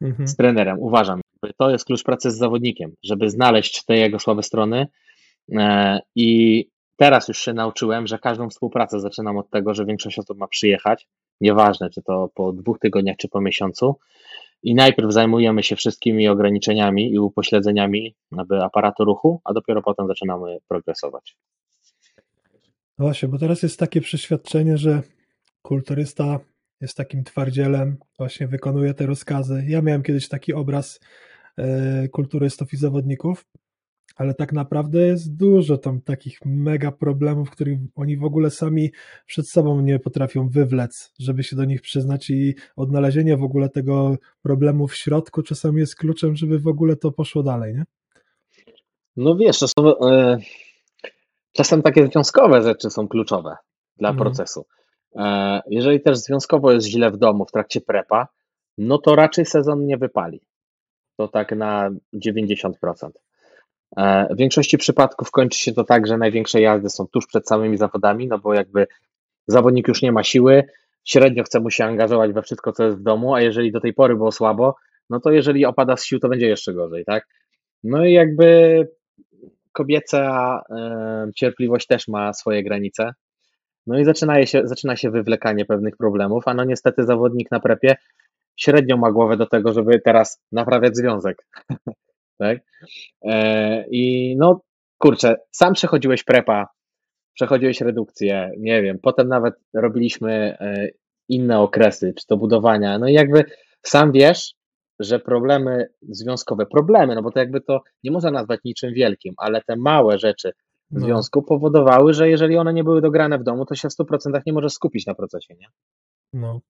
Mhm. z trenerem, uważam. To jest klucz pracy z zawodnikiem, żeby znaleźć te jego słabe strony. E, I teraz już się nauczyłem, że każdą współpracę zaczynam od tego, że większość osób ma przyjechać, nieważne czy to po dwóch tygodniach, czy po miesiącu. I najpierw zajmujemy się wszystkimi ograniczeniami i upośledzeniami aparatu ruchu, a dopiero potem zaczynamy progresować. No właśnie, bo teraz jest takie przeświadczenie, że kulturysta jest takim twardzielem, właśnie wykonuje te rozkazy. Ja miałem kiedyś taki obraz e, kulturystów i zawodników, ale tak naprawdę jest dużo tam takich mega problemów, których oni w ogóle sami przed sobą nie potrafią wywlec, żeby się do nich przyznać i odnalezienie w ogóle tego problemu w środku czasami jest kluczem, żeby w ogóle to poszło dalej, nie? No wiesz, to są, e, czasem takie związkowe rzeczy są kluczowe dla No. procesu. E, jeżeli też związkowo jest źle w domu w trakcie prepa, no to raczej sezon nie wypali. To tak na 90%. E, W większości przypadków kończy się to tak, że największe jazdy są tuż przed samymi zawodami, no bo jakby zawodnik już nie ma siły, średnio chce mu się angażować we wszystko, co jest w domu, a jeżeli do tej pory było słabo, no to jeżeli opada z sił, to będzie jeszcze gorzej, tak? No i jakby kobieca e, cierpliwość też ma swoje granice. No i zaczyna się, zaczyna się wywlekanie pewnych problemów, a no niestety zawodnik na prepie średnio ma głowę do tego, żeby teraz naprawiać związek. tak? E, I no kurczę, sam przechodziłeś prepa, przechodziłeś redukcję, nie wiem, potem nawet robiliśmy e, inne okresy, czy to budowania, no i jakby sam wiesz, że problemy związkowe, problemy, no bo to jakby to nie można nazwać niczym wielkim, ale te małe rzeczy w No. związku powodowały, że jeżeli one nie były dograne w domu, to się w 100% nie możesz skupić na procesie, nie? No.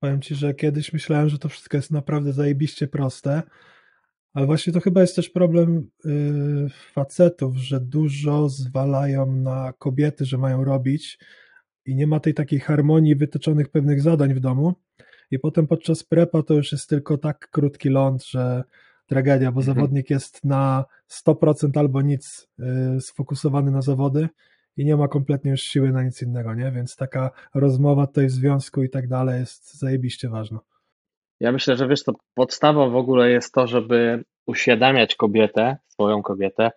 Powiem ci, że kiedyś myślałem, że to wszystko jest naprawdę zajebiście proste, ale właśnie to chyba jest też problem yy, facetów, że dużo zwalają na kobiety, że mają robić i nie ma tej takiej harmonii wytyczonych pewnych zadań w domu i potem podczas prepa to już jest tylko tak krótki ląd, że tragedia, bo Mhm. zawodnik jest na 100% albo nic yy, sfokusowany na zawody i nie ma kompletnie już siły na nic innego, nie? Więc taka rozmowa tutaj w związku i tak dalej jest zajebiście ważna. Ja myślę, że wiesz, to podstawą w ogóle jest to, żeby uświadamiać kobietę, swoją kobietę,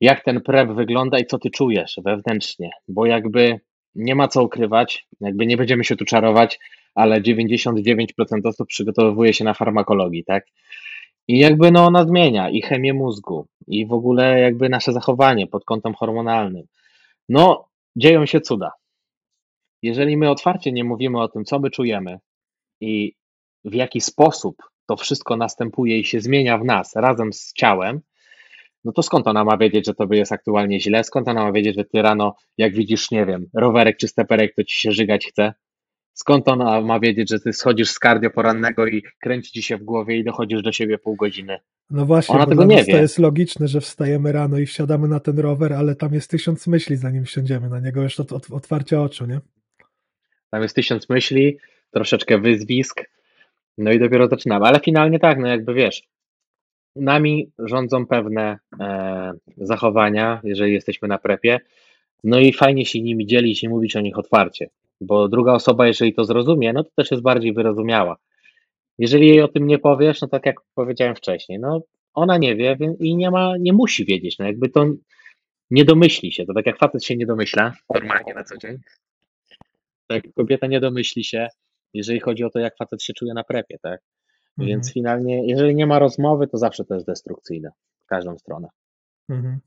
jak ten prep wygląda i co ty czujesz wewnętrznie, bo jakby nie ma co ukrywać, jakby nie będziemy się tu czarować, ale 99% osób przygotowuje się na farmakologii, tak? I jakby no ona zmienia i chemię mózgu, i w ogóle jakby nasze zachowanie pod kątem hormonalnym. No, dzieją się cuda. Jeżeli my otwarcie nie mówimy o tym, co my czujemy i w jaki sposób to wszystko następuje i się zmienia w nas razem z ciałem, no to skąd ona ma wiedzieć, że tobie jest aktualnie źle? Skąd ona ma wiedzieć, że ty rano, jak widzisz, nie wiem, rowerek czy steperek, to ci się żygać chce? Skąd ona ma wiedzieć, że ty schodzisz z kardio porannego i kręci ci się w głowie i dochodzisz do siebie pół godziny? No właśnie, Ona tego nie nas to wie. jest logiczne, że wstajemy rano i wsiadamy na ten rower, ale tam jest tysiąc myśli, zanim wsiądziemy na niego, już od, od otwarcia oczu, nie? Tam jest tysiąc myśli, troszeczkę wyzwisk, no i dopiero zaczynamy. Ale finalnie tak, no jakby wiesz, nami rządzą pewne e, zachowania, jeżeli jesteśmy na prepie, no i fajnie się nimi dzielić i mówić o nich otwarcie, bo druga osoba, jeżeli to zrozumie, no to też jest bardziej wyrozumiała. Jeżeli jej o tym nie powiesz, no tak jak powiedziałem wcześniej, no ona nie wie i nie ma, nie musi wiedzieć, no jakby to nie domyśli się. To tak jak facet się nie domyśla normalnie na co dzień, tak kobieta nie domyśli się, jeżeli chodzi o to, jak facet się czuje na prepie, tak? Mhm. Więc finalnie, jeżeli nie ma rozmowy, to zawsze to jest destrukcyjne w każdą stronę. Mhm.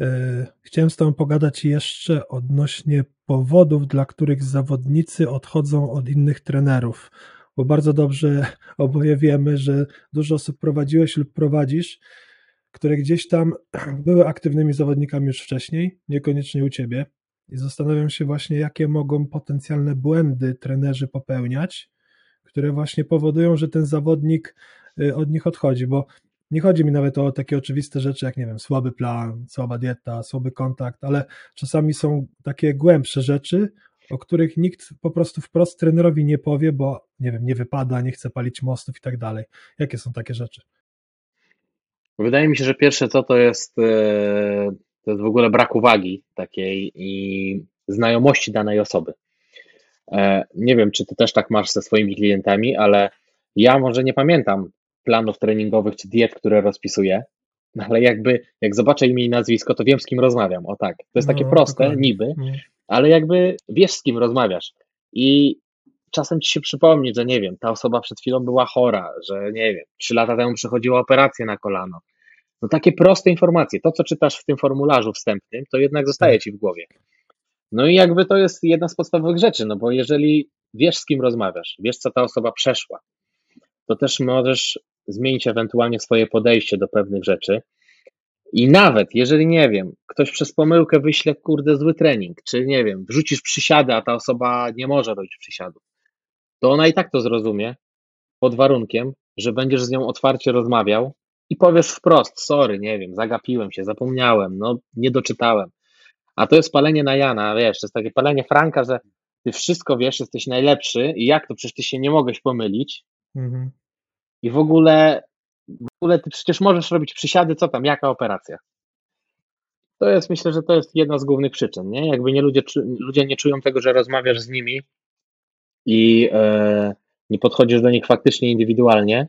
E, Chciałem z Tobą pogadać jeszcze odnośnie powodów, dla których zawodnicy odchodzą od innych trenerów. Bo bardzo dobrze oboje wiemy, że dużo osób prowadziłeś lub prowadzisz, które gdzieś tam były aktywnymi zawodnikami już wcześniej, niekoniecznie u Ciebie. I zastanawiam się właśnie, jakie mogą potencjalne błędy trenerzy popełniać, które właśnie powodują, że ten zawodnik y, od nich odchodzi, bo nie chodzi mi nawet o takie oczywiste rzeczy, jak nie wiem, słaby plan, słaba dieta, słaby kontakt, ale czasami są takie głębsze rzeczy, o których nikt po prostu wprost trenerowi nie powie, bo nie wiem, nie wypada, nie chce palić mostów i tak dalej. Jakie są takie rzeczy? Wydaje mi się, że pierwsze co to jest, e, to jest w ogóle brak uwagi takiej i znajomości danej osoby. E, Nie wiem, czy ty też tak masz ze swoimi klientami, ale ja może nie pamiętam planów treningowych czy diet, które rozpisuję, ale jakby jak zobaczę imię i nazwisko, to wiem z kim rozmawiam. O tak. To jest takie No, proste, dokładnie. niby, ale jakby wiesz z kim rozmawiasz. I czasem ci się przypomni, że nie wiem, ta osoba przed chwilą była chora, że nie wiem, trzy lata temu przechodziła operację na kolano. No takie proste informacje. To, co czytasz w tym formularzu wstępnym, to jednak zostaje ci w głowie. No i jakby to jest jedna z podstawowych rzeczy, no bo jeżeli wiesz z kim rozmawiasz, wiesz co ta osoba przeszła, to też możesz zmienić ewentualnie swoje podejście do pewnych rzeczy. I nawet jeżeli nie wiem, ktoś przez pomyłkę wyśle kurde zły trening, czy nie wiem, wrzucisz przysiady, a ta osoba nie może robić przysiadów, to ona i tak to zrozumie pod warunkiem, że będziesz z nią otwarcie rozmawiał i powiesz wprost, sorry, nie wiem, zagapiłem się, zapomniałem, no nie doczytałem. A to jest palenie na Jana, wiesz, to jest takie palenie Franka, że ty wszystko wiesz, jesteś najlepszy i jak to, przecież ty się nie mogłeś pomylić mhm. i w ogóle, w ogóle ty przecież możesz robić przysiady, co tam, jaka operacja? To jest, myślę, że to jest jedna z głównych przyczyn, nie? Jakby nie ludzie, ludzie nie czują tego, że rozmawiasz z nimi i e, nie podchodzisz do nich faktycznie indywidualnie,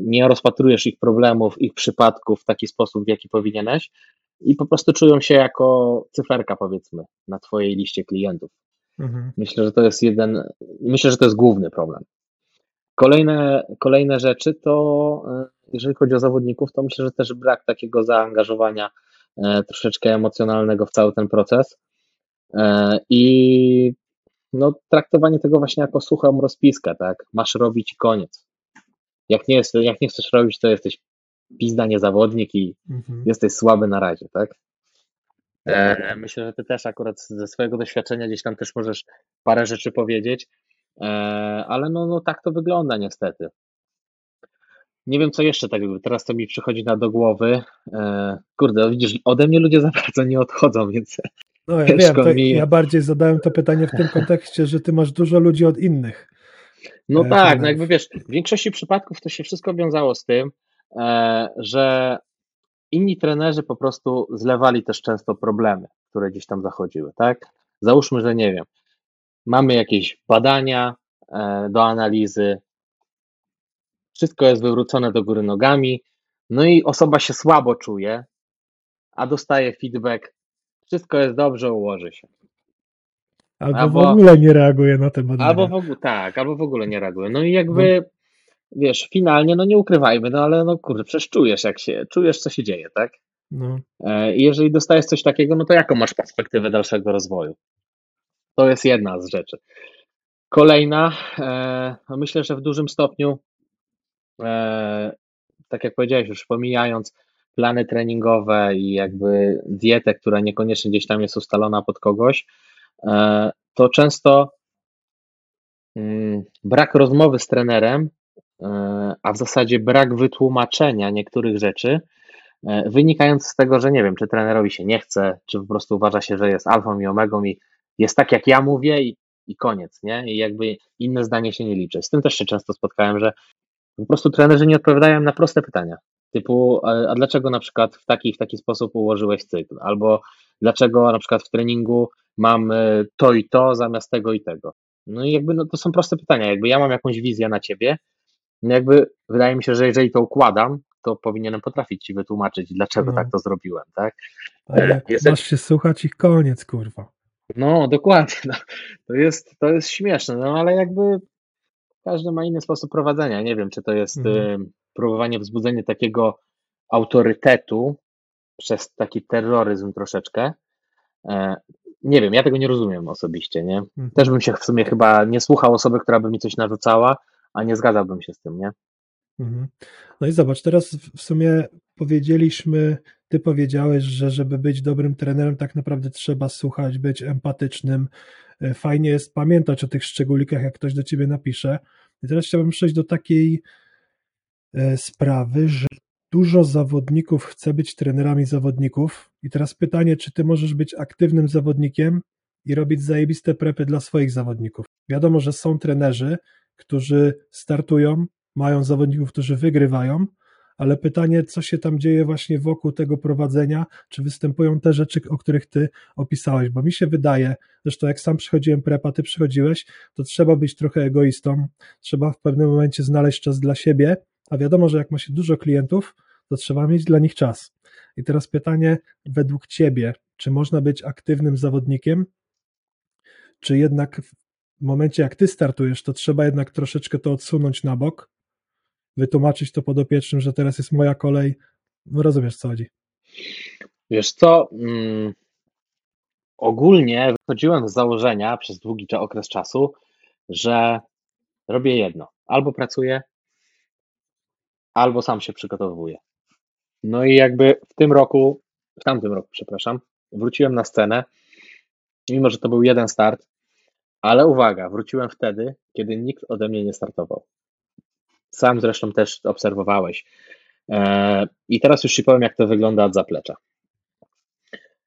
nie rozpatrujesz ich problemów, ich przypadków w taki sposób, w jaki powinieneś i po prostu czują się jako cyferka, powiedzmy, na twojej liście klientów. Mhm. Myślę, że to jest jeden, myślę, że to jest główny problem. Kolejne, kolejne rzeczy to, e, jeżeli chodzi o zawodników, to myślę, że też brak takiego zaangażowania e, troszeczkę emocjonalnego w cały ten proces E, i no, traktowanie tego właśnie jako suchą rozpiskę, tak? Masz robić i koniec. Jak nie, jest, jak nie chcesz robić, to jesteś pizda nie zawodnik i Mhm. jesteś słaby na razie, tak? E, myślę, że ty też akurat ze swojego doświadczenia gdzieś tam też możesz parę rzeczy powiedzieć, e, ale no, no tak to wygląda niestety. Nie wiem, co jeszcze tak jakby teraz to mi przychodzi na do głowy. E, kurde, widzisz, ode mnie ludzie za bardzo nie odchodzą, więc No ja wiem, mi- ja bardziej zadałem to pytanie w tym kontekście, że ty masz dużo ludzi od innych. No E, tak, no trenerów. jakby wiesz, w większości przypadków to się wszystko wiązało z tym, e, że inni trenerzy po prostu zlewali też często problemy, które gdzieś tam zachodziły, tak? Załóżmy, że nie wiem, mamy jakieś badania e, do analizy, wszystko jest wywrócone do góry nogami, no i osoba się słabo czuje, a dostaje feedback, wszystko jest dobrze, ułoży się. Albo, Albo- w ogóle nie reaguje na te badania. Albo w ogóle, tak, albo w ogóle nie reaguje. No i jakby, wiesz, finalnie, no nie ukrywajmy, no ale no kurde, przecież czujesz, jak się, czujesz, co się dzieje, tak? No, E, I jeżeli dostajesz coś takiego, no to jaką masz perspektywę dalszego rozwoju? To jest jedna z rzeczy. Kolejna, e, no myślę, że w dużym stopniu, e, tak jak powiedziałeś, już pomijając plany treningowe i jakby dietę, która niekoniecznie gdzieś tam jest ustalona pod kogoś, to często mm, brak rozmowy z trenerem, e, a w zasadzie brak wytłumaczenia niektórych rzeczy, e, wynikając z tego, że nie wiem, czy trenerowi się nie chce, czy po prostu uważa się, że jest alfą i omegą i jest tak, jak ja mówię i, i koniec, nie? I jakby inne zdanie się nie liczy. Z tym też się często spotkałem, że po prostu trenerzy nie odpowiadają na proste pytania. Typu, a dlaczego na przykład w taki, w taki sposób ułożyłeś cykl? Albo dlaczego na przykład w treningu mam y, to i to zamiast tego i tego? No i jakby no, to są proste pytania. Jakby ja mam jakąś wizję na ciebie, no jakby wydaje mi się, że jeżeli to układam, to powinienem potrafić ci wytłumaczyć, dlaczego No. tak to zrobiłem, tak? A jak Jestem- masz się słuchać ich koniec, kurwa. No, dokładnie. No. To, jest, to jest śmieszne, no ale jakby każdy ma inny sposób prowadzenia. Nie wiem, czy to jest Mhm. Próbowanie wzbudzenia takiego autorytetu przez taki terroryzm troszeczkę. E, nie wiem, ja tego nie rozumiem osobiście, nie? Mhm. Też bym się w sumie chyba nie słuchał osoby, która by mi coś narzucała, a nie zgadzałbym się z tym, nie? Mhm. No i zobacz, teraz w- sumie powiedzieliśmy, ty powiedziałeś, że żeby być dobrym trenerem, tak naprawdę trzeba słuchać, być empatycznym. E, Fajnie jest pamiętać o tych szczególikach, jak ktoś do ciebie napisze. I teraz chciałbym przejść do takiej sprawy, że dużo zawodników chce być trenerami zawodników. I teraz pytanie, czy ty możesz być aktywnym zawodnikiem i robić zajebiste prepy dla swoich zawodników? Wiadomo, że są trenerzy, którzy startują, mają zawodników, którzy wygrywają, ale pytanie, co się tam dzieje właśnie wokół tego prowadzenia, czy występują te rzeczy, o których ty opisałeś, bo mi się wydaje, zresztą jak sam przychodziłem prepa, ty przychodziłeś, to trzeba być trochę egoistą, trzeba w pewnym momencie znaleźć czas dla siebie, a wiadomo, że jak ma się dużo klientów, to trzeba mieć dla nich czas. I teraz pytanie, według ciebie, czy można być aktywnym zawodnikiem, czy jednak w momencie, jak ty startujesz, to trzeba jednak troszeczkę to odsunąć na bok, wytłumaczyć to podopiecznym, że teraz jest moja kolej. No rozumiesz, co chodzi. Wiesz co, mm, ogólnie wychodziłem z założenia przez długi okres czasu, że robię jedno. Albo pracuję, albo sam się przygotowuję. No i jakby w tym roku, w tamtym roku, przepraszam, wróciłem na scenę, mimo że to był jeden start, ale uwaga, wróciłem wtedy, kiedy nikt ode mnie nie startował. Sam zresztą też obserwowałeś. E, I teraz już Ci powiem, jak to wygląda od zaplecza.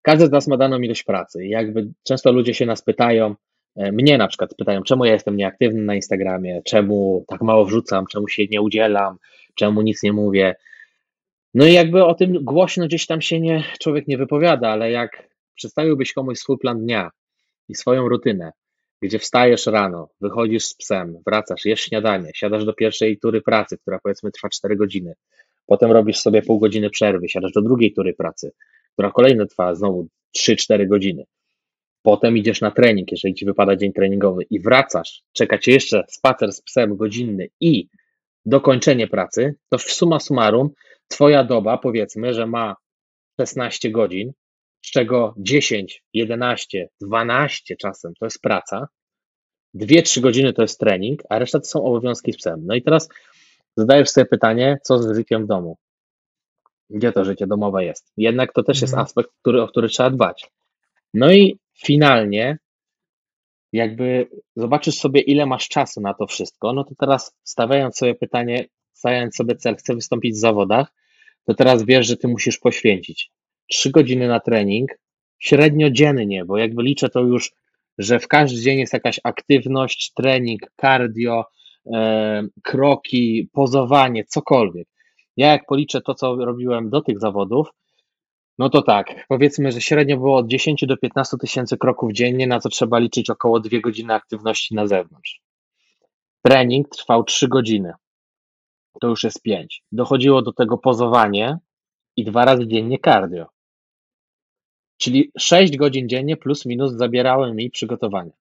Każdy z nas ma daną ilość pracy. Jakby często ludzie się nas pytają, mnie na przykład pytają, czemu ja jestem nieaktywny na Instagramie, czemu tak mało wrzucam, czemu się nie udzielam, czemu nic nie mówię. No i jakby o tym głośno gdzieś tam się nie, człowiek nie wypowiada, ale jak przedstawiłbyś komuś swój plan dnia i swoją rutynę, gdzie wstajesz rano, wychodzisz z psem, wracasz, jesz śniadanie, siadasz do pierwszej tury pracy, która powiedzmy trwa 4 godziny, potem robisz sobie pół godziny przerwy, siadasz do drugiej tury pracy, która kolejno trwa znowu 3-4 godziny. Potem idziesz na trening, jeżeli ci wypada dzień treningowy i wracasz, czeka cię jeszcze spacer z psem godzinny i dokończenie pracy, to w summa summarum twoja doba powiedzmy, że ma 16 godzin, z czego 10, 11, 12 czasem to jest praca, 2-3 godziny to jest trening, a reszta to są obowiązki z psem. No i teraz zadajesz sobie pytanie, co z życiem w domu? Gdzie to życie domowe jest? Jednak to też jest Mhm. aspekt, który, o który trzeba dbać. No i finalnie, jakby zobaczysz sobie, ile masz czasu na to wszystko, no to teraz stawiając sobie pytanie, stawiając sobie cel, chcę wystąpić w zawodach, to teraz wiesz, że ty musisz poświęcić 3 godziny na trening, średnio dziennie, bo jakby liczę to już, że w każdy dzień jest jakaś aktywność, trening, cardio, e, kroki, pozowanie, cokolwiek. Ja jak policzę to, co robiłem do tych zawodów, no to tak, powiedzmy, że średnio było od 10 do 15 tysięcy kroków dziennie, na co trzeba liczyć około 2 godziny aktywności na zewnątrz. Trening trwał 3 godziny. To już jest 5. Dochodziło do tego pozowanie i dwa razy dziennie cardio. Czyli 6 godzin dziennie plus minus zabierały mi przygotowanie.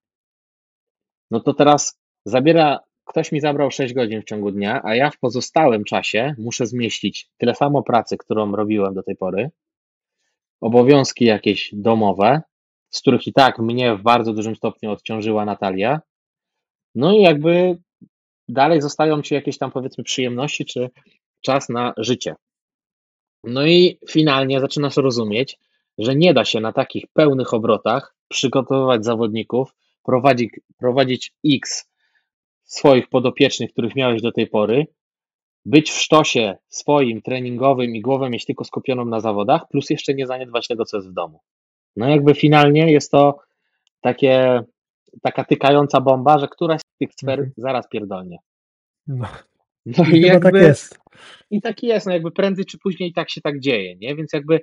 No to teraz zabiera, ktoś mi zabrał 6 godzin w ciągu dnia, a ja w pozostałym czasie muszę zmieścić tyle samo pracy, którą robiłem do tej pory, obowiązki jakieś domowe, z których i tak mnie w bardzo dużym stopniu odciążyła Natalia. No i jakby dalej zostają ci jakieś tam powiedzmy przyjemności czy czas na życie. No i finalnie zaczynasz rozumieć, że nie da się na takich pełnych obrotach przygotowywać zawodników, prowadzić, prowadzić X swoich podopiecznych, których miałeś do tej pory, być w sztosie swoim treningowym i głowę mieć tylko skupioną na zawodach, plus jeszcze nie zaniedbać tego, co jest w domu. No jakby finalnie jest to takie, taka tykająca bomba, że któraś z tych sfer Mhm. zaraz pierdolnie. No, No i chyba tak jest. I tak jest, no jakby prędzej czy później i tak się tak dzieje, nie? Więc jakby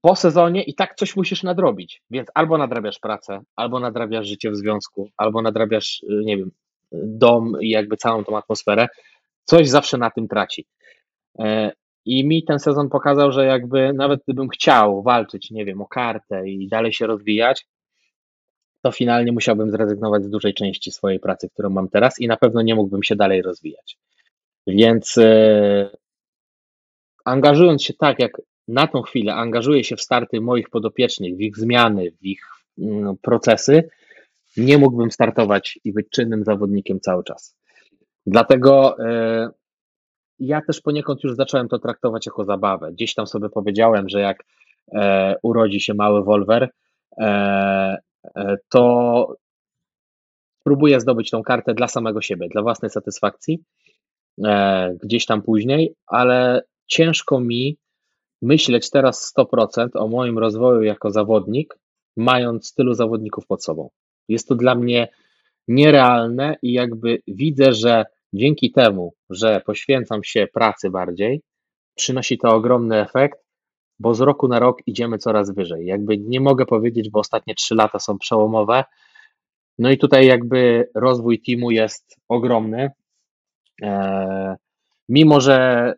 po sezonie i tak coś musisz nadrobić. Więc albo nadrabiasz pracę, albo nadrabiasz życie w związku, albo nadrabiasz, y, nie wiem, dom i jakby całą tą atmosferę. Coś zawsze na tym traci. I mi ten sezon pokazał, że jakby nawet gdybym chciał walczyć, nie wiem, o kartę i dalej się rozwijać, to finalnie musiałbym zrezygnować z dużej części swojej pracy, którą mam teraz i na pewno nie mógłbym się dalej rozwijać. Więc e, angażując się tak, jak na tą chwilę angażuję się w starty moich podopiecznych, w ich zmiany, w ich no, procesy, nie mógłbym startować i być czynnym zawodnikiem cały czas. Dlatego e, ja też poniekąd już zacząłem to traktować jako zabawę. Gdzieś tam sobie powiedziałem, że jak e, urodzi się mały Wolwer, e, to próbuję zdobyć tą kartę dla samego siebie, dla własnej satysfakcji, gdzieś tam później, ale ciężko mi myśleć teraz 100% o moim rozwoju jako zawodnik, mając tylu zawodników pod sobą. Jest to dla mnie nierealne i jakby widzę, że dzięki temu, że poświęcam się pracy bardziej, przynosi to ogromny efekt, bo z roku na rok idziemy coraz wyżej. Jakby nie mogę powiedzieć, bo ostatnie trzy lata są przełomowe. No i tutaj jakby rozwój teamu jest ogromny. Eee, mimo, że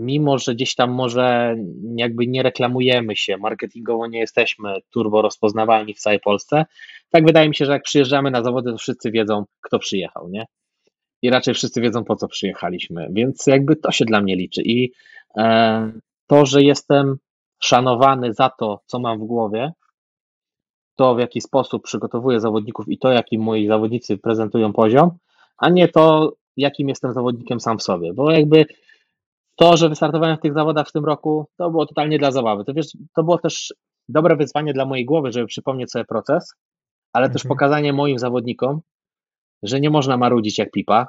mimo, że gdzieś tam może jakby nie reklamujemy się, marketingowo nie jesteśmy turbo rozpoznawalni w całej Polsce, tak wydaje mi się, że jak przyjeżdżamy na zawody, to wszyscy wiedzą, kto przyjechał, nie? I raczej wszyscy wiedzą, po co przyjechaliśmy, więc jakby to się dla mnie liczy. I e, to, że jestem szanowany za to, co mam w głowie, to w jaki sposób przygotowuję zawodników i to, jaki moi zawodnicy prezentują poziom, a nie to, jakim jestem zawodnikiem sam w sobie. Bo jakby to, że wystartowałem w tych zawodach w tym roku, to było totalnie dla zabawy. To wiesz, to było też dobre wyzwanie dla mojej głowy, żeby przypomnieć sobie proces, ale mhm. też pokazanie moim zawodnikom, że nie można marudzić jak pipa,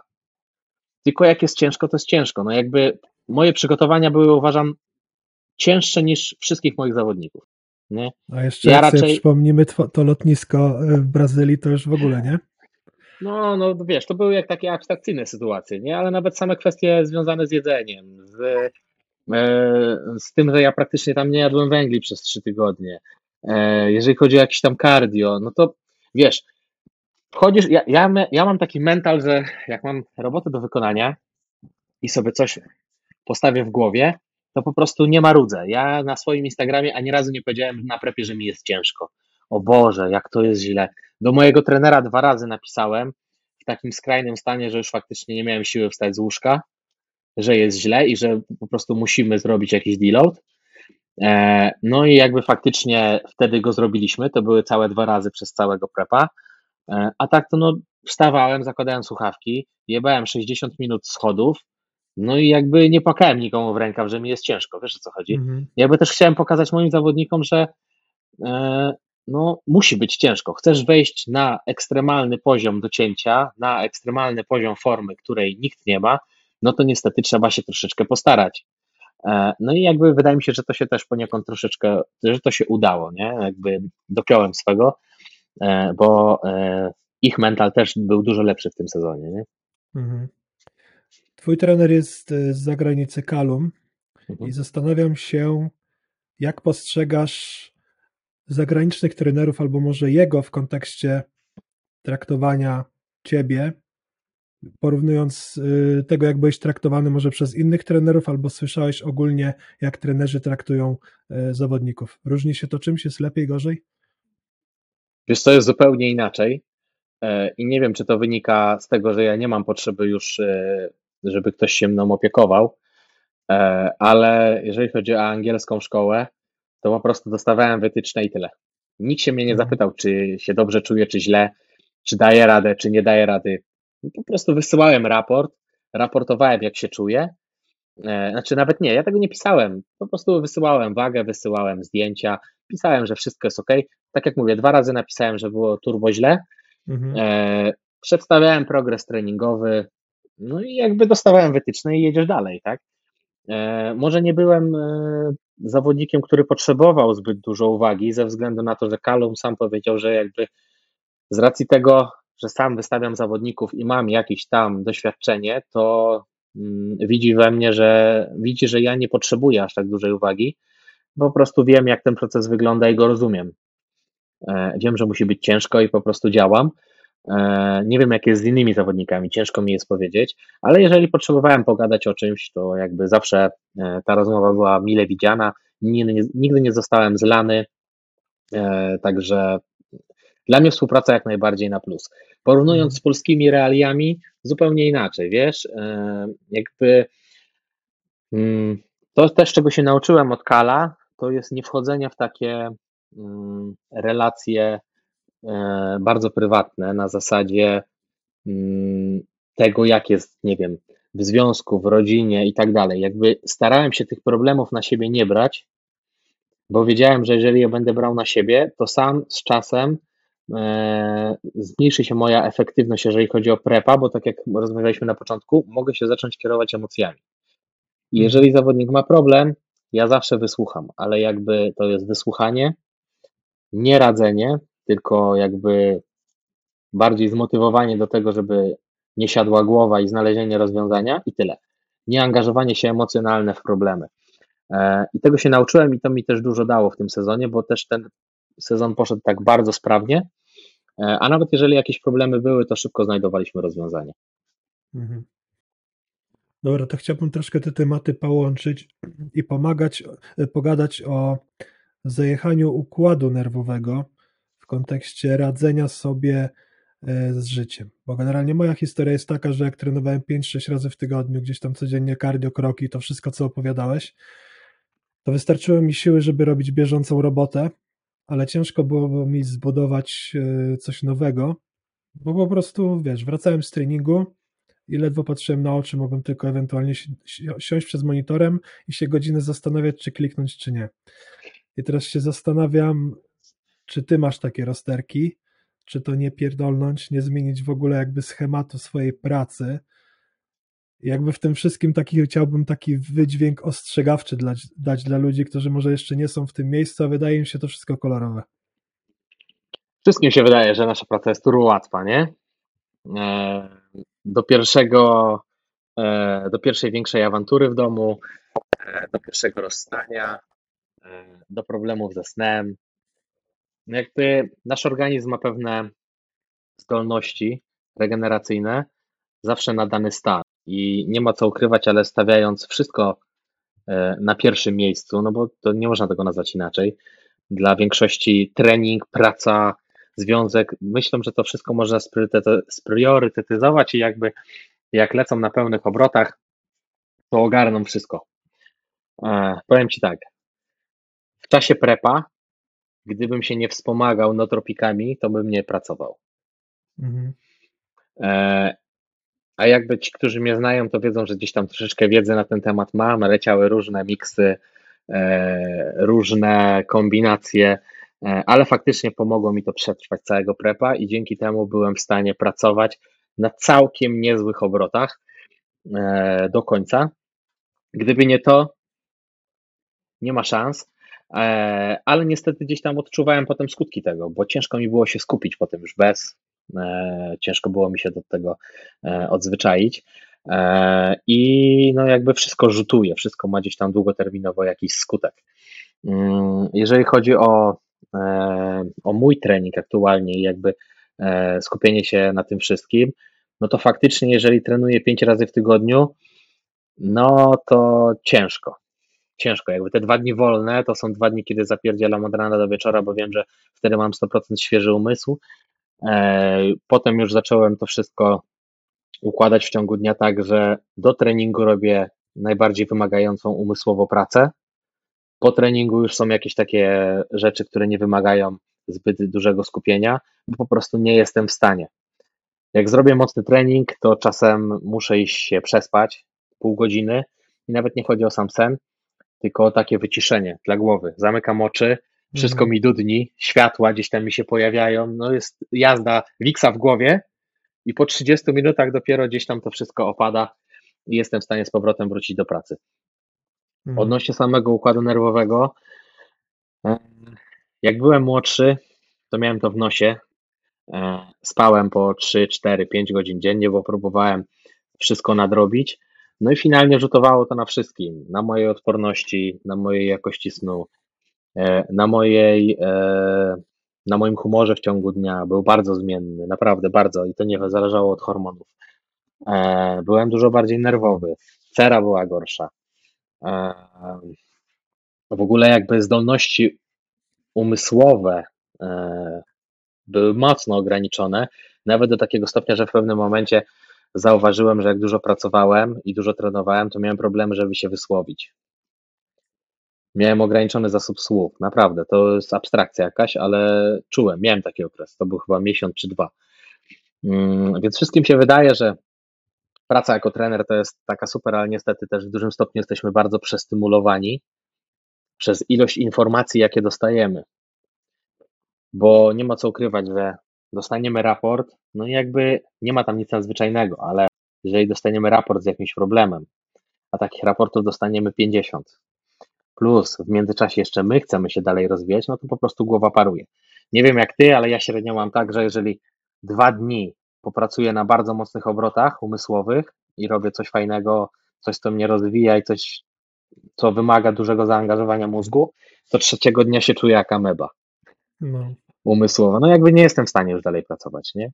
tylko jak jest ciężko, to jest ciężko. No jakby moje przygotowania były, uważam, cięższe niż wszystkich moich zawodników. Nie? A jeszcze ja raczej... przypomnimy to lotnisko w Brazylii, to już w ogóle, nie? No, no wiesz, to były jak takie abstrakcyjne sytuacje, nie? Ale nawet same kwestie związane z jedzeniem, z, e, z tym, że ja praktycznie tam nie jadłem węgli przez trzy tygodnie. E, jeżeli chodzi o jakieś tam cardio, no to wiesz, wchodzisz, ja, ja, ja mam taki mental, że jak mam robotę do wykonania i sobie coś postawię w głowie, to po prostu nie marudzę. Ja na swoim Instagramie ani razu nie powiedziałem na prepie, że mi jest ciężko. O Boże, jak to jest źle. Do mojego trenera dwa razy napisałem w takim skrajnym stanie, że już faktycznie nie miałem siły wstać z łóżka, że jest źle i że po prostu musimy zrobić jakiś deload. E, no i jakby faktycznie wtedy go zrobiliśmy. To były całe dwa razy przez całego prepa. E, a tak to no, wstawałem, zakładałem słuchawki, jebałem 60 minut schodów, no i jakby nie płakałem nikomu w rękaw, że mi jest ciężko, wiesz o co chodzi. Mhm. Jakby też chciałem pokazać moim zawodnikom, że e, no, musi być ciężko. Chcesz wejść na ekstremalny poziom docięcia, na ekstremalny poziom formy, której nikt nie ma, no to niestety trzeba się troszeczkę postarać. E, no i jakby wydaje mi się, że to się też poniekąd troszeczkę, że to się udało, nie? Jakby dopiąłem swego, e, bo e, ich mental też był dużo lepszy w tym sezonie, nie? Mhm. Twój trener jest z zagranicy Kalum mhm. i zastanawiam się, jak postrzegasz zagranicznych trenerów, albo może jego w kontekście traktowania ciebie, porównując y, tego, jak byłeś traktowany może przez innych trenerów, albo słyszałeś ogólnie, jak trenerzy traktują y, zawodników. Różni się to czymś? Jest lepiej, gorzej? Wiesz, to jest zupełnie inaczej. E, I nie wiem, czy to wynika z tego, że ja nie mam potrzeby już, e, żeby ktoś się mną opiekował, e, ale jeżeli chodzi o angielską szkołę, to po prostu dostawałem wytyczne i tyle. Nikt się mnie nie mhm. zapytał, czy się dobrze czuję, czy źle, czy daję radę, czy nie daję rady. Po prostu wysyłałem raport, raportowałem, jak się czuję. E, znaczy, nawet nie, ja tego nie pisałem. Po prostu wysyłałem wagę, wysyłałem zdjęcia, pisałem, że wszystko jest ok. Tak jak mówię, dwa razy napisałem, że było turbo źle. Mhm. E, przedstawiałem progres treningowy, no i jakby dostawałem wytyczne i jedziesz dalej, tak? E, może nie byłem e, zawodnikiem, który potrzebował zbyt dużo uwagi, ze względu na to, że Kalum sam powiedział, że jakby z racji tego, że sam wystawiam zawodników i mam jakieś tam doświadczenie, to mm, widzi we mnie, że widzi, że ja nie potrzebuję aż tak dużej uwagi, po prostu wiem, jak ten proces wygląda i go rozumiem. E, wiem, że musi być ciężko i po prostu działam. E, nie wiem, jak jest z innymi zawodnikami, ciężko mi jest powiedzieć, ale jeżeli potrzebowałem pogadać o czymś, to jakby zawsze e, ta rozmowa była mile widziana. Nigdy nie zostałem zlany, e, także dla mnie współpraca jak najbardziej na plus. Porównując mhm. z polskimi realiami, zupełnie inaczej, wiesz, jakby mm, to też, czego się nauczyłem od Kala, to jest nie wchodzenie w takie mm, relacje bardzo prywatne na zasadzie mm, tego, jak jest, nie wiem, w związku, w rodzinie i tak dalej. Jakby starałem się tych problemów na siebie nie brać, bo wiedziałem, że jeżeli je będę brał na siebie, to sam z czasem e, zmniejszy się moja efektywność, jeżeli chodzi o prepa, bo tak jak rozmawialiśmy na początku, mogę się zacząć kierować emocjami. I jeżeli zawodnik ma problem, ja zawsze wysłucham, ale jakby to jest wysłuchanie, nie radzenie, tylko jakby bardziej zmotywowanie do tego, żeby nie siadła głowa i znalezienie rozwiązania i tyle. Nie angażowanie się emocjonalne w problemy. E, I tego się nauczyłem i to mi też dużo dało w tym sezonie, bo też ten sezon poszedł tak bardzo sprawnie, e, a nawet jeżeli jakieś problemy były, to szybko znajdowaliśmy rozwiązanie. Mhm. Dobra, to chciałbym troszkę te tematy połączyć i pomagać, e, pogadać o zajechaniu układu nerwowego, kontekście radzenia sobie e, z życiem. Bo generalnie moja historia jest taka, że jak trenowałem 5-6 razy w tygodniu, gdzieś tam codziennie cardio, kroki, to wszystko, co opowiadałeś, to wystarczyło mi siły, żeby robić bieżącą robotę, ale ciężko było mi zbudować e, coś nowego, bo po prostu, wiesz, wracałem z treningu i ledwo patrzyłem na oczy, mogłem tylko ewentualnie siąść przed monitorem i się godzinę zastanawiać, czy kliknąć, czy nie. I teraz się zastanawiam, czy ty masz takie rozterki? Czy to nie pierdolnąć, nie zmienić w ogóle jakby schematu swojej pracy? Jakby w tym wszystkim taki, chciałbym taki wydźwięk ostrzegawczy dla, dać dla ludzi, którzy może jeszcze nie są w tym miejscu, a wydaje im się to wszystko kolorowe. Wszystkim się wydaje, że nasza praca jest turbo łatwa, nie? E, do pierwszego, e, do pierwszej większej awantury w domu, e, do pierwszego rozstania, do problemów ze snem, jakby nasz organizm ma pewne zdolności regeneracyjne zawsze na dany stan i nie ma co ukrywać, ale stawiając wszystko e, na pierwszym miejscu, no bo to nie można tego nazwać inaczej. Dla większości trening, praca, związek, myślę, że to wszystko można spriorytetyzować i jakby jak lecą na pełnych obrotach, to ogarną wszystko. E, powiem Ci tak, w czasie prepa gdybym się nie wspomagał notropikami, to bym nie pracował. Mhm. E, a jakby ci, którzy mnie znają, to wiedzą, że gdzieś tam troszeczkę wiedzy na ten temat mam, leciały różne miksy, e, różne kombinacje, e, ale faktycznie pomogło mi to przetrwać całego prepa i dzięki temu byłem w stanie pracować na całkiem niezłych obrotach e, do końca. Gdyby nie to, nie ma szans. E, ale niestety gdzieś tam odczuwałem potem skutki tego, bo ciężko mi było się skupić potem już bez, e, ciężko było mi się do tego e, odzwyczaić. I no jakby wszystko rzutuje, wszystko ma gdzieś tam długoterminowo jakiś skutek. Mm, jeżeli chodzi o, o mój trening aktualnie i jakby skupienie się na tym wszystkim, no to faktycznie, jeżeli trenuję pięć razy w tygodniu, no to ciężko ciężko. Jakby te dwa dni wolne to są dwa dni, kiedy zapierdzielam od rana do wieczora, bo wiem, że wtedy mam 100% świeży umysł. E, potem już zacząłem to wszystko układać w ciągu dnia tak, że do treningu robię najbardziej wymagającą umysłowo pracę. Po treningu już są jakieś takie rzeczy, które nie wymagają zbyt dużego skupienia, bo po prostu nie jestem w stanie. Jak zrobię mocny trening, to czasem muszę iść się przespać pół godziny i nawet nie chodzi o sam sen, tylko takie wyciszenie dla głowy. Zamykam oczy, wszystko mm. mi dudni, światła gdzieś tam mi się pojawiają, no jest jazda wiksa w głowie i po 30 minutach dopiero gdzieś tam to wszystko opada i jestem w stanie z powrotem wrócić do pracy. Mm. Odnośnie samego układu nerwowego, e, jak byłem młodszy, to miałem to w nosie. E, spałem po 3, 4, 5 godzin dziennie, bo próbowałem wszystko nadrobić. No i finalnie rzutowało to na wszystkim, na mojej odporności, na mojej jakości snu, e, na mojej, e, na moim humorze w ciągu dnia, był bardzo zmienny, naprawdę bardzo i to nie zależało od hormonów. E, byłem dużo bardziej nerwowy, cera była gorsza. W ogóle jakby zdolności umysłowe były mocno ograniczone, nawet do takiego stopnia, że w pewnym momencie zauważyłem, że jak dużo pracowałem i dużo trenowałem, to miałem problemy, żeby się wysłowić. Miałem ograniczony zasób słów, naprawdę, to jest abstrakcja jakaś, ale czułem, miałem taki okres, to był chyba miesiąc czy dwa. Mm, więc wszystkim się wydaje, że praca jako trener to jest taka super, ale niestety też w dużym stopniu jesteśmy bardzo przestymulowani przez ilość informacji, jakie dostajemy. Bo nie ma co ukrywać, że dostaniemy raport, no i jakby nie ma tam nic nadzwyczajnego, ale jeżeli dostaniemy raport z jakimś problemem, a takich raportów dostaniemy 50, plus w międzyczasie jeszcze my chcemy się dalej rozwijać, no to po prostu głowa paruje. Nie wiem jak ty, ale ja średnio mam tak, że jeżeli dwa dni popracuję na bardzo mocnych obrotach umysłowych i robię coś fajnego, coś, co mnie rozwija i coś, co wymaga dużego zaangażowania mózgu, to trzeciego dnia się czuję jak ameba. No. Umysłowo. No jakby nie jestem w stanie już dalej pracować, nie?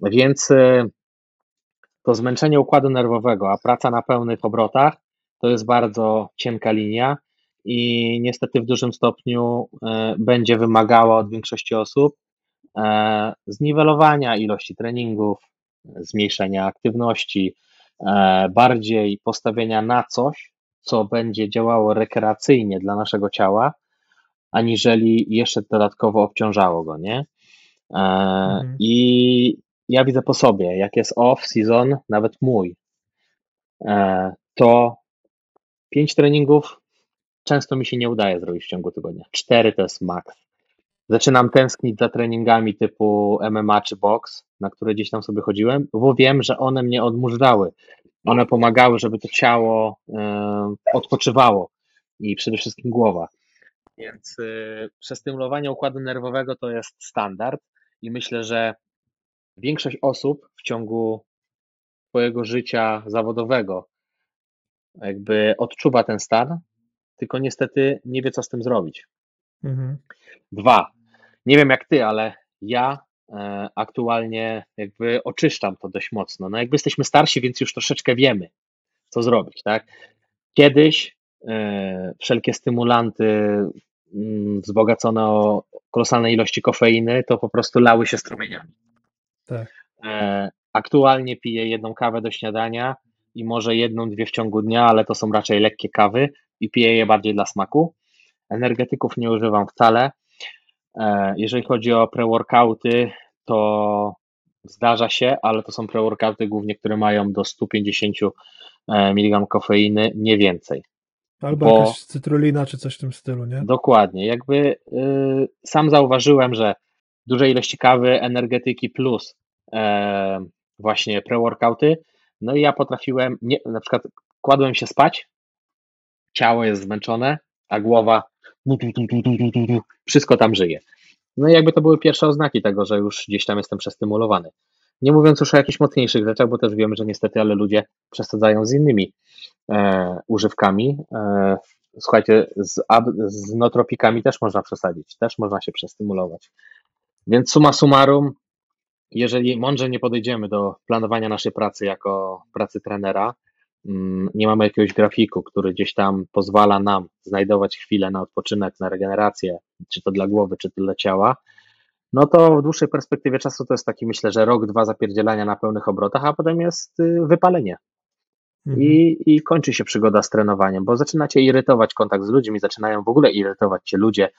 Więc y, to zmęczenie układu nerwowego, a praca na pełnych obrotach to jest bardzo cienka linia i niestety w dużym stopniu y, będzie wymagała od większości osób e, zniwelowania ilości treningów, zmniejszenia aktywności, e, bardziej postawienia na coś, co będzie działało rekreacyjnie dla naszego ciała, aniżeli jeszcze dodatkowo obciążało go, nie? E, mhm. I ja widzę po sobie, jak jest off-season, nawet mój, e, to pięć treningów często mi się nie udaje zrobić w ciągu tygodnia. Cztery to jest max. Zaczynam tęsknić za treningami typu MMA czy box, na które gdzieś tam sobie chodziłem, bo wiem, że one mnie odmurzały. One pomagały, żeby to ciało e, odpoczywało i przede wszystkim głowa. Więc y, przestymulowanie układu nerwowego to jest standard i myślę, że większość osób w ciągu swojego życia zawodowego jakby odczuwa ten stan, tylko niestety nie wie, co z tym zrobić. Mhm. Dwa, nie wiem jak ty, ale ja e, aktualnie jakby oczyszczam to dość mocno. No jakby jesteśmy starsi, więc już troszeczkę wiemy, co zrobić, tak? Kiedyś wszelkie stymulanty Mm, wzbogacone o kolosalne ilości kofeiny, to po prostu lały się strumieniami. Tak. E, aktualnie piję jedną kawę do śniadania i może jedną, dwie w ciągu dnia, ale to są raczej lekkie kawy i piję je bardziej dla smaku. Energetyków nie używam wcale. E, jeżeli chodzi o pre-workouty, to zdarza się, ale to są pre-workouty głównie, które mają do 150 e, mg kofeiny, nie więcej. Albo bo, jakaś cytrulina czy coś w tym stylu, nie? Dokładnie. Jakby y, sam zauważyłem, że duże ilości kawy, energetyki plus e, właśnie pre-workouty, no i ja potrafiłem, nie, na przykład kładłem się spać, ciało jest zmęczone, a głowa wszystko tam żyje. No i jakby to były pierwsze oznaki tego, że już gdzieś tam jestem przestymulowany. Nie mówiąc już o jakichś mocniejszych rzeczach, bo też wiemy, że niestety, ale ludzie przesadzają z innymi e, używkami. E, słuchajcie, z, z notropikami też można przesadzić, też można się przestymulować. Więc suma summarum, jeżeli mądrze nie podejdziemy do planowania naszej pracy jako pracy trenera, mm, nie mamy jakiegoś grafiku, który gdzieś tam pozwala nam znajdować chwilę na odpoczynek, na regenerację, czy to dla głowy, czy to dla ciała, no to w dłuższej perspektywie czasu to jest taki, myślę, że rok, dwa zapierdzielania na pełnych obrotach, a potem jest y, wypalenie. Mhm. I, I kończy się przygoda z trenowaniem, bo zaczynacie irytować kontakt z ludźmi, zaczynają w ogóle irytować cię ludzie.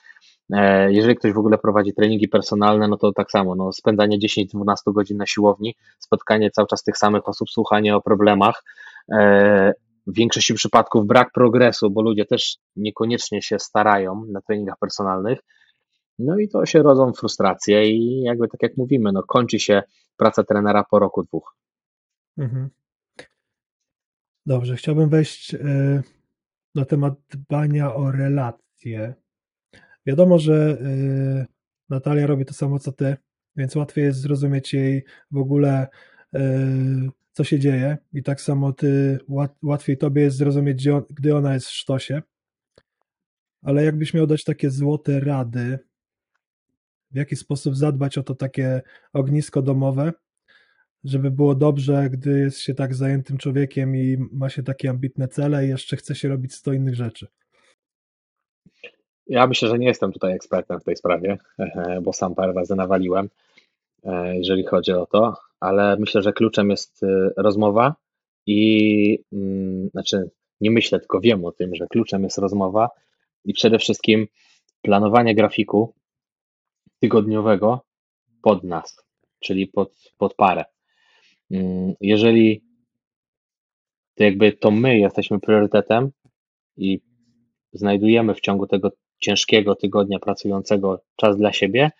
E, jeżeli ktoś w ogóle prowadzi treningi personalne, no to tak samo, no, spędzanie 10-12 godzin na siłowni, spotkanie cały czas tych samych osób, słuchanie o problemach, e, w większości przypadków brak progresu, bo ludzie też niekoniecznie się starają na treningach personalnych, no i to się rodzą frustracje i jakby tak jak mówimy, no kończy się praca trenera po roku, dwóch. Mhm. Dobrze, chciałbym wejść y, na temat dbania o relacje. Wiadomo, że y, Natalia robi to samo co ty, więc łatwiej jest zrozumieć jej w ogóle, y, co się dzieje, i tak samo ty, łatwiej tobie jest zrozumieć, gdy ona jest w sztosie. Ale jakbyś miał dać takie złote rady w jaki sposób zadbać o to takie ognisko domowe, żeby było dobrze, gdy jest się tak zajętym człowiekiem i ma się takie ambitne cele i jeszcze chce się robić 100 innych rzeczy? Ja myślę, że nie jestem tutaj ekspertem w tej sprawie, bo sam parę razy nawaliłem, e, jeżeli chodzi o to, ale myślę, że kluczem jest y, rozmowa i mm, znaczy nie myślę, tylko wiem o tym, że kluczem jest rozmowa i przede wszystkim planowanie grafiku tygodniowego pod nas, czyli pod, pod parę. Mm, jeżeli to jakby to my jesteśmy priorytetem i znajdujemy w ciągu tego ciężkiego tygodnia pracującego czas dla siebie,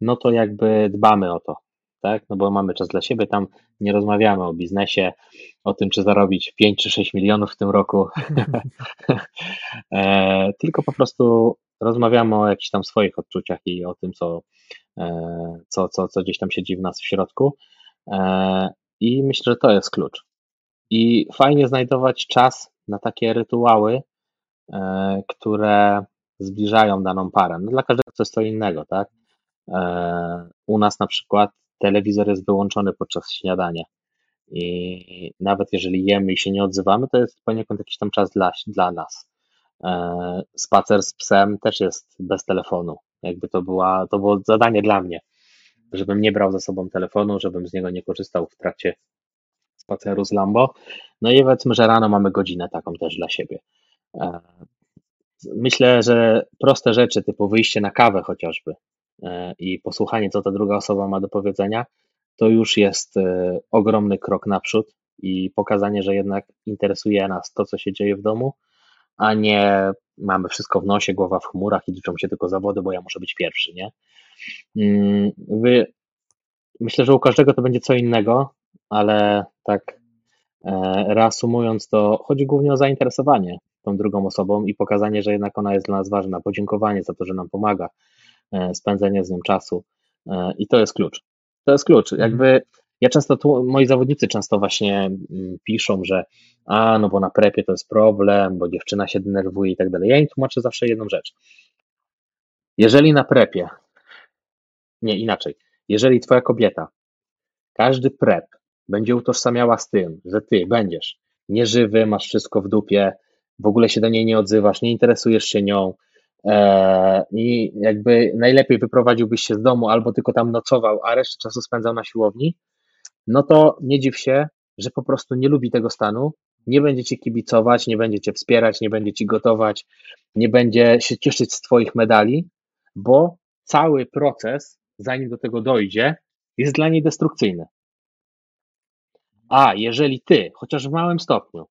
no to jakby dbamy o to, tak? No bo mamy czas dla siebie, tam nie rozmawiamy o biznesie, o tym, czy zarobić 5 czy 6 milionów w tym roku, e, tylko po prostu rozmawiamy o jakichś tam swoich odczuciach i o tym, co, e, co, co, co gdzieś tam siedzi w nas w środku. E, I myślę, że to jest klucz. I fajnie znajdować czas na takie rytuały, które zbliżają daną parę. No dla każdego coś co innego, tak? U nas na przykład telewizor jest wyłączony podczas śniadania. I nawet jeżeli jemy i się nie odzywamy, to jest poniekąd jakiś tam czas dla, dla nas. E, spacer z psem też jest bez telefonu. Jakby to, była, to było zadanie dla mnie, żebym nie brał ze sobą telefonu, żebym z niego nie korzystał w trakcie spaceru z Lambo. No i powiedzmy, że rano mamy godzinę taką też dla siebie. E, myślę, że proste rzeczy, typu wyjście na kawę chociażby e, i posłuchanie, co ta druga osoba ma do powiedzenia, to już jest ogromny krok naprzód i pokazanie, że jednak interesuje nas to, co się dzieje w domu, a nie mamy wszystko w nosie, głowa w chmurach i liczą się tylko zawody, bo ja muszę być pierwszy, nie? Mm, myślę, że u każdego to będzie co innego, ale tak e, reasumując, to chodzi głównie o zainteresowanie tą drugą osobą i pokazanie, że jednak ona jest dla nas ważna, podziękowanie za to, że nam pomaga, e, spędzenie z nią czasu e, i to jest klucz. To jest klucz. Mhm. Jakby ja często, tu, moi zawodnicy często właśnie mm, piszą, że a, no bo na prepie to jest problem, bo dziewczyna się denerwuje i tak dalej. Ja im tłumaczę zawsze jedną rzecz. Jeżeli na prepie, nie inaczej, jeżeli twoja kobieta każdy prep będzie utożsamiała z tym, że ty będziesz nieżywy, masz wszystko w dupie, w ogóle się do niej nie odzywasz, nie interesujesz się nią e, i jakby najlepiej wyprowadziłbyś się z domu albo tylko tam nocował, a resztę czasu spędzał na siłowni, no to nie dziw się, że po prostu nie lubi tego stanu, nie będzie ci kibicować, nie będzie cię wspierać, nie będzie ci gotować, nie będzie się cieszyć z twoich medali, bo cały proces, zanim do tego dojdzie, jest dla niej destrukcyjny. A jeżeli ty, chociaż w małym stopniu,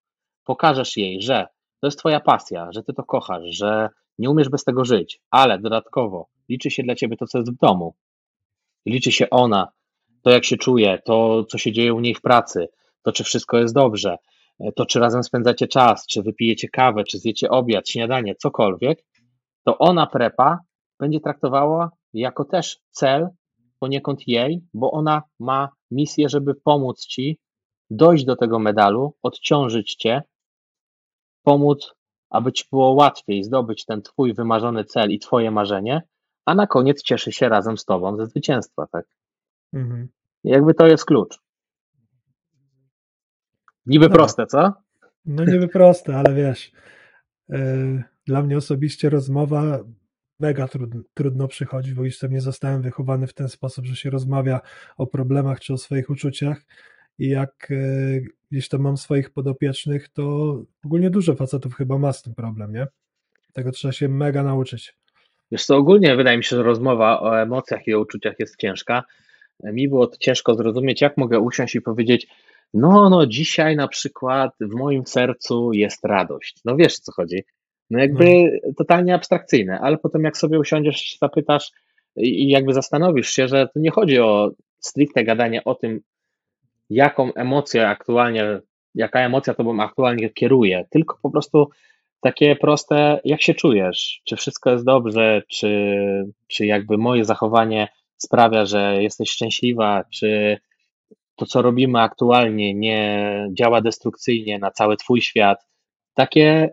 pokażesz jej, że to jest twoja pasja, że ty to kochasz, że nie umiesz bez tego żyć, ale dodatkowo liczy się dla ciebie to, co jest w domu, liczy się ona, to jak się czuje, to co się dzieje u niej w pracy, to czy wszystko jest dobrze, to czy razem spędzacie czas, czy wypijecie kawę, czy zjecie obiad, śniadanie, cokolwiek, to ona prepa będzie traktowała jako też cel poniekąd jej, bo ona ma misję, żeby pomóc ci dojść do tego medalu, odciążyć cię, pomóc, aby ci było łatwiej zdobyć ten twój wymarzony cel i twoje marzenie, a na koniec cieszy się razem z tobą ze zwycięstwa, tak? Mhm. Jakby to jest klucz. Niby no. proste, co? No niby proste, ale wiesz, yy, dla mnie osobiście rozmowa mega trudno, trudno przychodzi, bo jeszcze nie zostałem wychowany w ten sposób, że się rozmawia o problemach czy o swoich uczuciach i jak yy, gdzieś tam mam swoich podopiecznych, to ogólnie dużo facetów chyba ma z tym problem, nie? Tego trzeba się mega nauczyć. Wiesz co, ogólnie wydaje mi się, że rozmowa o emocjach i o uczuciach jest ciężka, mi było to ciężko zrozumieć, jak mogę usiąść i powiedzieć, no, no, dzisiaj na przykład w moim sercu jest radość. No wiesz, o co chodzi. No jakby no. totalnie abstrakcyjne, ale potem jak sobie usiądziesz, zapytasz i jakby zastanowisz się, że to nie chodzi o stricte gadanie o tym, jaką emocję aktualnie, jaka emocja tobą aktualnie kieruje, tylko po prostu takie proste, jak się czujesz, czy wszystko jest dobrze, czy, czy jakby moje zachowanie sprawia, że jesteś szczęśliwa, czy to, co robimy aktualnie, nie działa destrukcyjnie na cały Twój świat. Takie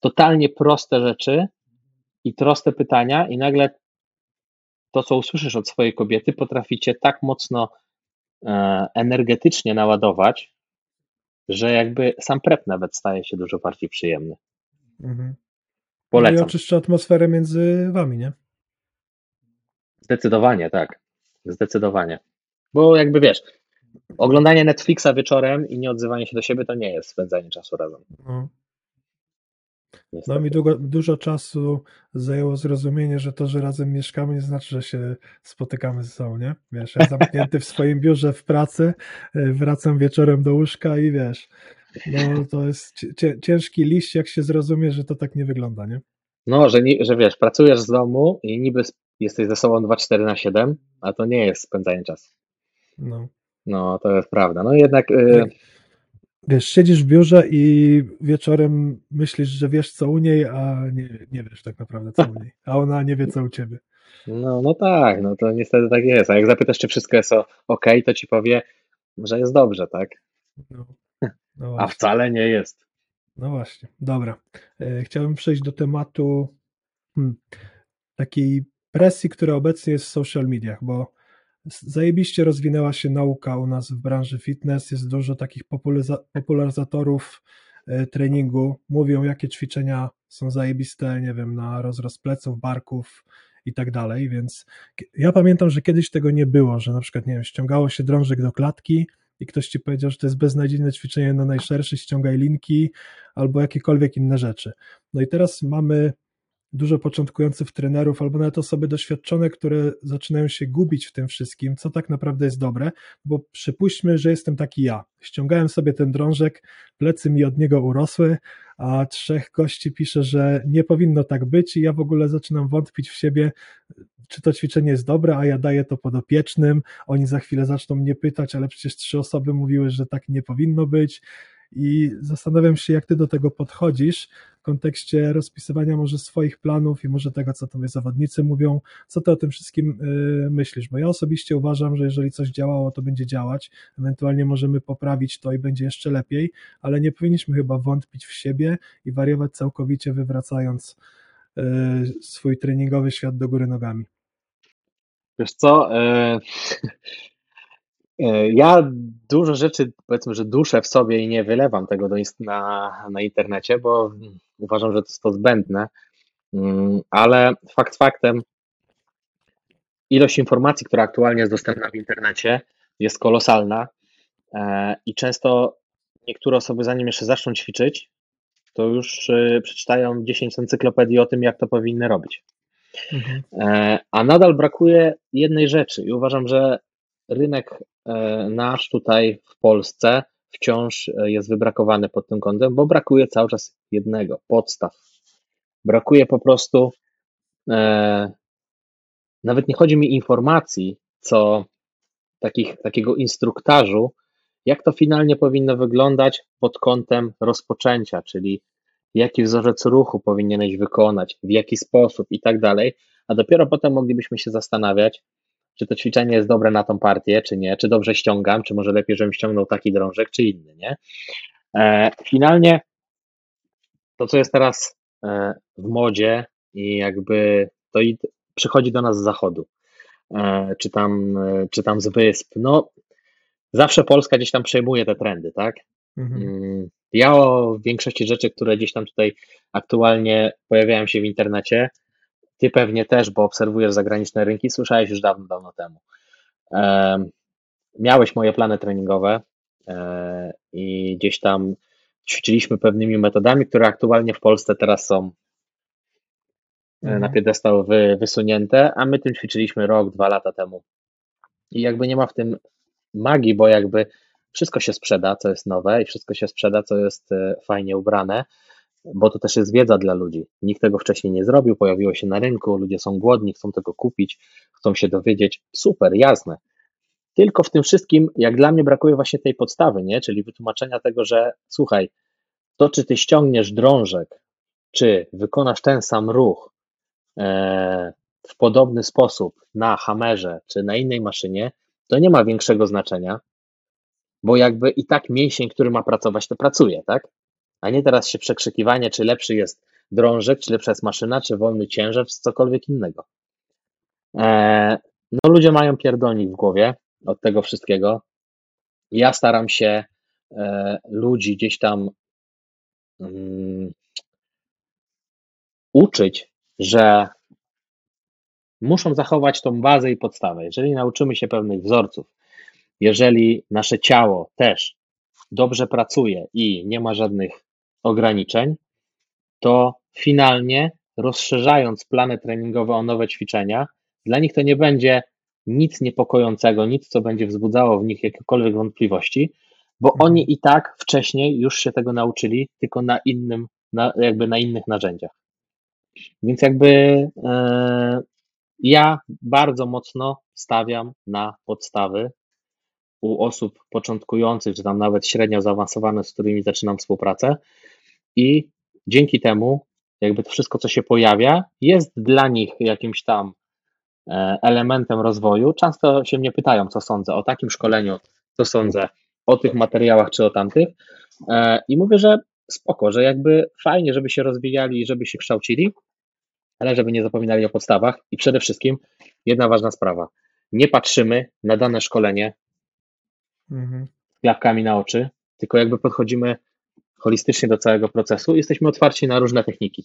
totalnie proste rzeczy i proste pytania, i nagle to, co usłyszysz od swojej kobiety, potrafi cię tak mocno e, energetycznie naładować, że jakby sam prep nawet staje się dużo bardziej przyjemny. Mhm. No i Polecam. oczyszcza atmosferę między wami, nie? Zdecydowanie, tak. Zdecydowanie. Bo jakby wiesz, oglądanie Netflixa wieczorem i nie odzywanie się do siebie to nie jest spędzanie czasu razem. No. No mi długo, dużo czasu zajęło zrozumienie, że to, że razem mieszkamy, nie znaczy, że się spotykamy ze sobą, nie? Wiesz, ja zamknięty w swoim biurze w pracy, y, wracam wieczorem do łóżka i wiesz, no to jest ciężki liść, jak się zrozumie, że to tak nie wygląda, nie? No, że, że wiesz, pracujesz z domu i niby jesteś ze sobą 2-4 na 7, a to nie jest spędzanie czasu. No. No, to jest prawda. No jednak y, Wiesz, siedzisz w biurze i wieczorem myślisz, że wiesz co u niej, a nie, nie wiesz tak naprawdę co u niej, a ona nie wie co u ciebie. no, no tak, no to niestety tak jest. A jak zapytasz, czy wszystko jest ok, to ci powie, że jest dobrze, tak? No, no A wcale nie jest. No właśnie, dobra. E, Chciałbym przejść do tematu hmm, takiej presji, która obecnie jest w social mediach, bo zajebiście rozwinęła się nauka u nas w branży fitness, jest dużo takich popularyzatorów e, treningu, mówią jakie ćwiczenia są zajebiste, nie wiem, na rozrost pleców, barków i tak dalej, więc ja pamiętam, że kiedyś tego nie było, że na przykład, nie wiem, ściągało się drążek do klatki i ktoś ci powiedział, że to jest beznadziejne ćwiczenie na najszerszy, ściągaj linki albo jakiekolwiek inne rzeczy. No i teraz mamy dużo początkujących trenerów, albo nawet osoby doświadczone, które zaczynają się gubić w tym wszystkim, co tak naprawdę jest dobre, bo przypuśćmy, że jestem taki ja. Ściągałem sobie ten drążek, plecy mi od niego urosły, a trzech gości pisze, że nie powinno tak być i ja w ogóle zaczynam wątpić w siebie, czy to ćwiczenie jest dobre, a ja daję to podopiecznym, oni za chwilę zaczną mnie pytać, ale przecież trzy osoby mówiły, że tak nie powinno być i zastanawiam się, jak ty do tego podchodzisz w kontekście rozpisywania może swoich planów i może tego, co tobie zawodnicy mówią, co ty o tym wszystkim y, myślisz, bo ja osobiście uważam, że jeżeli coś działało, to będzie działać, ewentualnie możemy poprawić to i będzie jeszcze lepiej, ale nie powinniśmy chyba wątpić w siebie i wariować całkowicie, wywracając y, swój treningowy świat do góry nogami. Wiesz co, e, ja dużo rzeczy, powiedzmy, że duszę w sobie i nie wylewam tego do, na, na internecie, bo uważam, że to jest to zbędne, Mm, ale fakt faktem, ilość informacji, która aktualnie jest dostępna w internecie, jest kolosalna e, i często niektóre osoby, zanim jeszcze zaczną ćwiczyć, to już e, przeczytają 10 encyklopedii o tym, jak to powinny robić. Mhm. E, A nadal brakuje jednej rzeczy i uważam, że rynek e, nasz tutaj w Polsce wciąż e, jest wybrakowany pod tym kątem, bo brakuje cały czas jednego podstaw. Brakuje po prostu, e, nawet nie chodzi mi informacji, co takich, takiego instruktażu, jak to finalnie powinno wyglądać pod kątem rozpoczęcia, czyli jaki wzorzec ruchu powinieneś wykonać, w jaki sposób i tak dalej, a dopiero potem moglibyśmy się zastanawiać, czy to ćwiczenie jest dobre na tą partię, czy nie, czy dobrze ściągam, czy może lepiej, żebym ściągnął taki drążek, czy inny, nie? E, finalnie to, co jest teraz e, w modzie i jakby to i przychodzi do nas z zachodu, e, czy tam, czy tam z wysp, no zawsze Polska gdzieś tam przejmuje te trendy, tak? Mhm. Mm, Ja o większości rzeczy, które gdzieś tam tutaj aktualnie pojawiają się w internecie, ty pewnie też, bo obserwujesz zagraniczne rynki, słyszałeś już dawno, dawno temu. Em, Miałeś moje plany treningowe e, i gdzieś tam ćwiczyliśmy pewnymi metodami, które aktualnie w Polsce teraz są e, na Mhm. piedestał wy, wysunięte, a my tym ćwiczyliśmy rok, dwa lata temu. I jakby nie ma w tym magii, bo jakby wszystko się sprzeda, co jest nowe i wszystko się sprzeda, co jest e, fajnie ubrane, bo to też jest wiedza dla ludzi. Nikt tego wcześniej nie zrobił, pojawiło się na rynku, ludzie są głodni, chcą tego kupić, chcą się dowiedzieć. Super, jasne. Tylko w tym wszystkim, jak dla mnie, brakuje właśnie tej podstawy, nie? czyli wytłumaczenia tego, że słuchaj, to czy ty ściągniesz drążek, czy wykonasz ten sam ruch e, w podobny sposób na hamerze, czy na innej maszynie, to nie ma większego znaczenia, bo jakby i tak mięsień, który ma pracować, to pracuje, tak? A nie teraz się przekrzykiwanie, czy lepszy jest drążek, czy lepsza jest maszyna, czy wolny ciężar, czy cokolwiek innego. E, no ludzie mają pierdolnik w głowie od tego wszystkiego. Ja staram się e, ludzi gdzieś tam um, uczyć, że muszą zachować tą bazę i podstawę. Jeżeli nauczymy się pewnych wzorców, jeżeli nasze ciało też dobrze pracuje i nie ma żadnych ograniczeń, to finalnie rozszerzając plany treningowe o nowe ćwiczenia, dla nich to nie będzie nic niepokojącego, nic, co będzie wzbudzało w nich jakiekolwiek wątpliwości, bo mhm. oni i tak wcześniej już się tego nauczyli, tylko na innym, na, jakby na innych narzędziach. Więc jakby e, ja bardzo mocno stawiam na podstawy u osób początkujących, czy tam nawet średnio zaawansowanych, z którymi zaczynam współpracę i dzięki temu jakby to wszystko, co się pojawia, jest dla nich jakimś tam e, elementem rozwoju. Często się mnie pytają, co sądzę o takim szkoleniu, co sądzę o tych materiałach czy o tamtych. E, I mówię, że spoko, że jakby fajnie, żeby się rozwijali, żeby się kształcili, ale żeby nie zapominali o podstawach. I przede wszystkim jedna ważna sprawa. Nie patrzymy na dane szkolenie mhm. klapkami na oczy, tylko jakby podchodzimy holistycznie do całego procesu. Jesteśmy otwarci na różne techniki,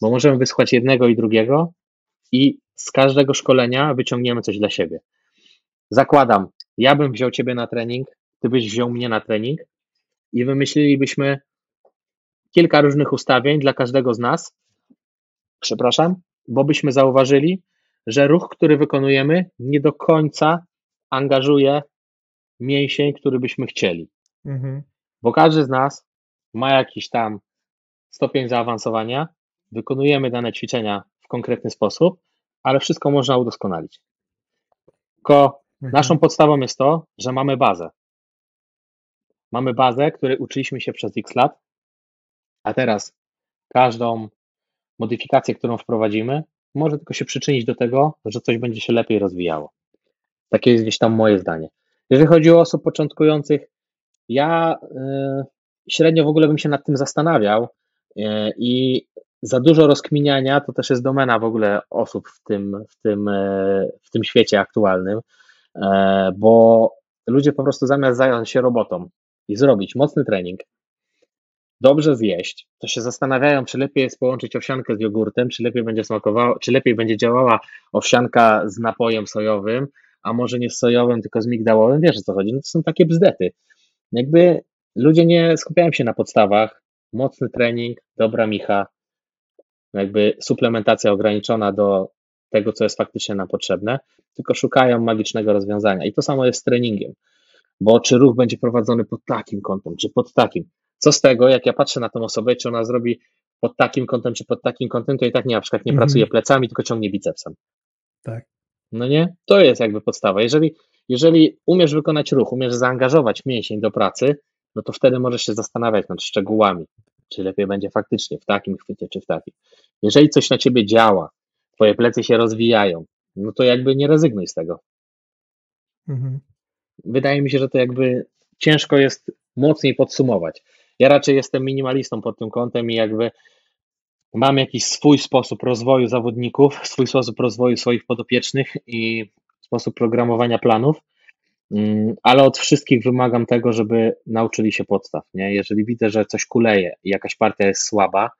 bo możemy wysłuchać jednego i drugiego i z każdego szkolenia wyciągniemy coś dla siebie. Zakładam, ja bym wziął Ciebie na trening, Ty byś wziął mnie na trening i wymyślilibyśmy kilka różnych ustawień dla każdego z nas, przepraszam, bo byśmy zauważyli, że ruch, który wykonujemy, nie do końca angażuje mięsień, który byśmy chcieli. Mhm. Bo każdy z nas ma jakiś tam stopień zaawansowania, wykonujemy dane ćwiczenia w konkretny sposób, ale wszystko można udoskonalić. Tylko mhm. naszą podstawą jest to, że mamy bazę. Mamy bazę, której uczyliśmy się przez x lat, a teraz każdą modyfikację, którą wprowadzimy, może tylko się przyczynić do tego, że coś będzie się lepiej rozwijało. Takie jest gdzieś tam moje zdanie. Jeżeli chodzi o osób początkujących, ja y, średnio w ogóle bym się nad tym zastanawiał y, i za dużo rozkminiania to też jest domena w ogóle osób w tym, w tym, y, w tym świecie aktualnym, bo ludzie po prostu zamiast zająć się robotą i zrobić mocny trening, dobrze zjeść, to się zastanawiają, czy lepiej jest połączyć owsiankę z jogurtem, czy lepiej będzie smakowało, czy lepiej będzie działała owsianka z napojem sojowym, a może nie z sojowym, tylko z migdałowym, wiesz o co chodzi, no to są takie bzdety. Jakby ludzie nie skupiają się na podstawach, mocny trening, dobra micha, jakby suplementacja ograniczona do tego, co jest faktycznie nam potrzebne, tylko szukają magicznego rozwiązania. I to samo jest z treningiem, bo czy ruch będzie prowadzony pod takim kątem, czy pod takim. Co z tego, jak ja patrzę na tę osobę, czy ona zrobi pod takim kątem, czy pod takim kątem, to i tak nie, na przykład nie mhm. pracuje plecami, tylko ciągnie bicepsem. Tak. No nie? To jest jakby podstawa. Jeżeli, jeżeli umiesz wykonać ruch, umiesz zaangażować mięsień do pracy, no to wtedy możesz się zastanawiać nad szczegółami, czy lepiej będzie faktycznie w takim chwycie, czy w takim. Jeżeli coś na ciebie działa, twoje plecy się rozwijają, no to jakby nie rezygnuj z tego. Mhm. Wydaje mi się, że to jakby ciężko jest mocniej podsumować. Ja raczej jestem minimalistą pod tym kątem i jakby mam jakiś swój sposób rozwoju zawodników, swój sposób rozwoju swoich podopiecznych i sposób programowania planów, ale od wszystkich wymagam tego, żeby nauczyli się podstaw. Nie? Jeżeli widzę, że coś kuleje i jakaś partia jest słaba,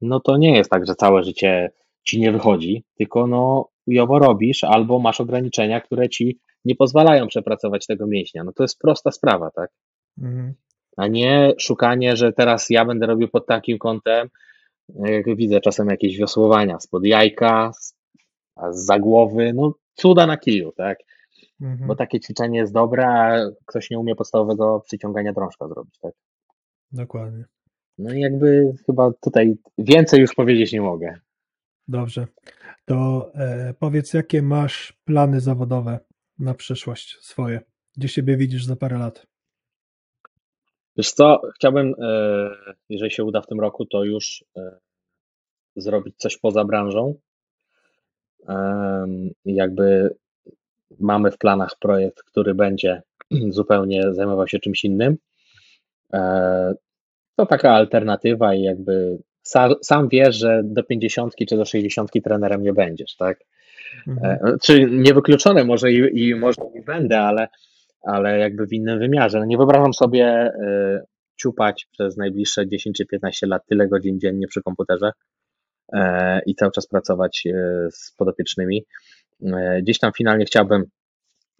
no to nie jest tak, że całe życie ci nie wychodzi, tylko no jowo robisz albo masz ograniczenia, które ci nie pozwalają przepracować tego mięśnia. No to jest prosta sprawa, tak? Mhm. A nie szukanie, że teraz ja będę robił pod takim kątem, jak widzę czasem jakieś wiosłowania spod jajka, z za głowy, no cuda na kiju, tak? Mhm. Bo takie ćwiczenie jest dobre, a ktoś nie umie podstawowego przyciągania drążka zrobić, tak? Dokładnie. No i jakby chyba tutaj więcej już powiedzieć nie mogę. Dobrze. To e, powiedz, jakie masz plany zawodowe na przyszłość swoje? Gdzie siebie widzisz za parę lat? Wiesz co, chciałbym, e, jeżeli się uda w tym roku, to już e, zrobić coś poza branżą. Jakby mamy w planach projekt, który będzie zupełnie zajmował się czymś innym. E, to taka alternatywa i jakby sam wiesz, że do 50 czy do 60 trenerem nie będziesz, tak? Mhm. E, Czy niewykluczone może i, i może i będę, ale, ale jakby w innym wymiarze. No nie wyobrażam sobie e, ciupać przez najbliższe 10 czy 15 lat tyle godzin dziennie przy komputerze i cały czas pracować z podopiecznymi. E, Gdzieś tam finalnie chciałbym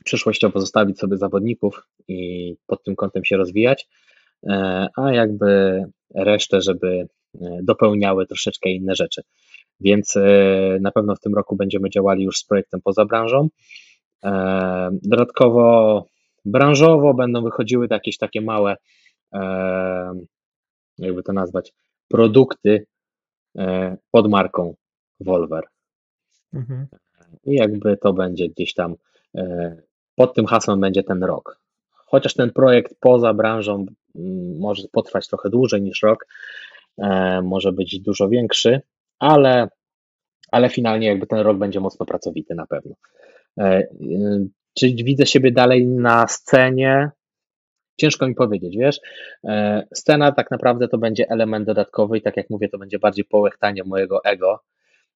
przyszłościowo zostawić sobie zawodników i pod tym kątem się rozwijać, e, a jakby resztę, żeby e, dopełniały troszeczkę inne rzeczy. Więc na pewno w tym roku będziemy działali już z projektem poza branżą. Dodatkowo branżowo będą wychodziły jakieś takie małe, jakby to nazwać, produkty pod marką Volver. Mhm. I jakby to będzie gdzieś tam, e, pod tym hasłem będzie ten rok. Chociaż ten projekt poza branżą mm, może potrwać trochę dłużej niż rok, e, może być dużo większy, ale, ale finalnie jakby ten rok będzie mocno pracowity na pewno. E, y, Czy widzę siebie dalej na scenie? Ciężko mi powiedzieć, wiesz. Scena tak naprawdę to będzie element dodatkowy i tak jak mówię, to będzie bardziej połechtanie mojego ego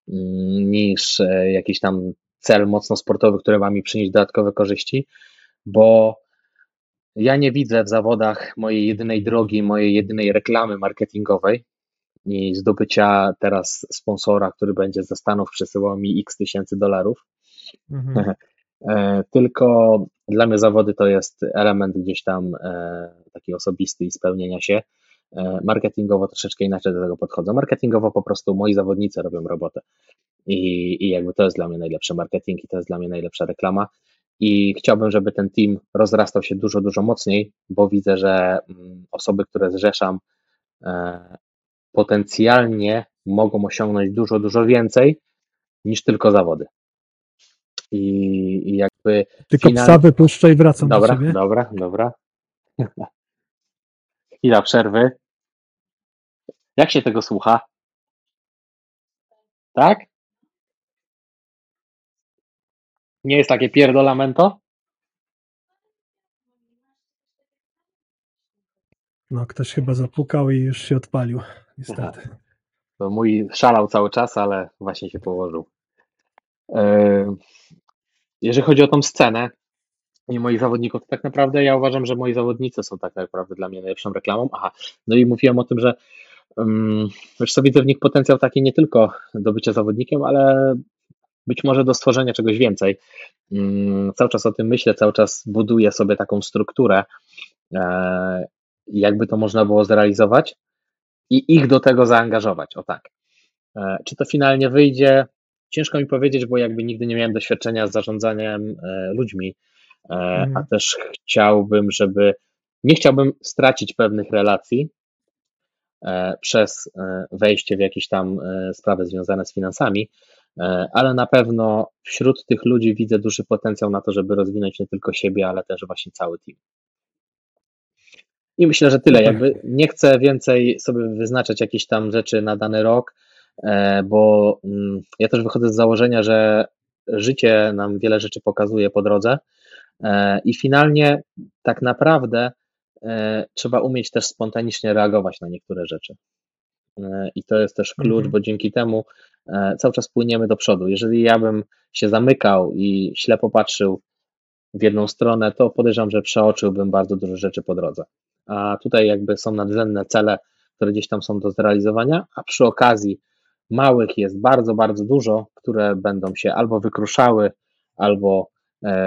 niż e, jakiś tam cel mocno sportowy, który ma mi przynieść dodatkowe korzyści, bo ja nie widzę w zawodach mojej jedynej drogi, mojej jedynej reklamy marketingowej i zdobycia teraz sponsora, który będzie ze Stanów przesyłał mi x tysięcy dolarów. Mhm. E, Tylko dla mnie zawody to jest element gdzieś tam e, taki osobisty i spełnienia się. E, Marketingowo troszeczkę inaczej do tego podchodzę. Marketingowo po prostu moi zawodnicy robią robotę. I, I jakby to jest dla mnie najlepszy marketing i to jest dla mnie najlepsza reklama. I chciałbym, żeby ten team rozrastał się dużo, dużo mocniej, bo widzę, że mm, osoby, które zrzeszam, e, potencjalnie mogą osiągnąć dużo, dużo więcej niż tylko zawody. I, i jakby Tylko final- psa wypuszczę i wracam Dobra, do ciebie. dobra, dobra. Chwila przerwy. Jak się tego słucha? Tak? Nie jest takie pierdolamento? No, ktoś chyba zapukał i już się odpalił, niestety. To mój szalał cały czas, ale właśnie się położył. E, Jeżeli chodzi o tą scenę i moich zawodników, tak naprawdę ja uważam, że moi zawodnicy są tak naprawdę dla mnie najlepszą reklamą. Aha, no i mówiłem o tym, że um, wiesz co, widzę w nich potencjał taki nie tylko do bycia zawodnikiem, ale być może do stworzenia czegoś więcej. Um, cały czas o tym myślę, cały czas buduję sobie taką strukturę, e, jakby to można było zrealizować i ich do tego zaangażować. O tak. E, Czy to finalnie wyjdzie? Ciężko mi powiedzieć, bo jakby nigdy nie miałem doświadczenia z zarządzaniem e, ludźmi, e, a Mhm. też chciałbym, żeby nie chciałbym stracić pewnych relacji e, przez e, wejście w jakieś tam sprawy związane z finansami, ale na pewno wśród tych ludzi widzę duży potencjał na to, żeby rozwinąć nie tylko siebie, ale też właśnie cały team. I myślę, że tyle. Jakby nie chcę więcej sobie wyznaczać jakieś tam rzeczy na dany rok, bo mm, ja też wychodzę z założenia, że życie nam wiele rzeczy pokazuje po drodze i finalnie tak naprawdę e, trzeba umieć też spontanicznie reagować na niektóre rzeczy. E, I to jest też klucz, Mhm. bo dzięki temu e, cały czas płyniemy do przodu. Jeżeli ja bym się zamykał i ślepo patrzył w jedną stronę, to podejrzewam, że przeoczyłbym bardzo dużo rzeczy po drodze. A tutaj jakby są nadrzędne cele, które gdzieś tam są do zrealizowania, a przy okazji małych jest bardzo, bardzo dużo, które będą się albo wykruszały, albo e,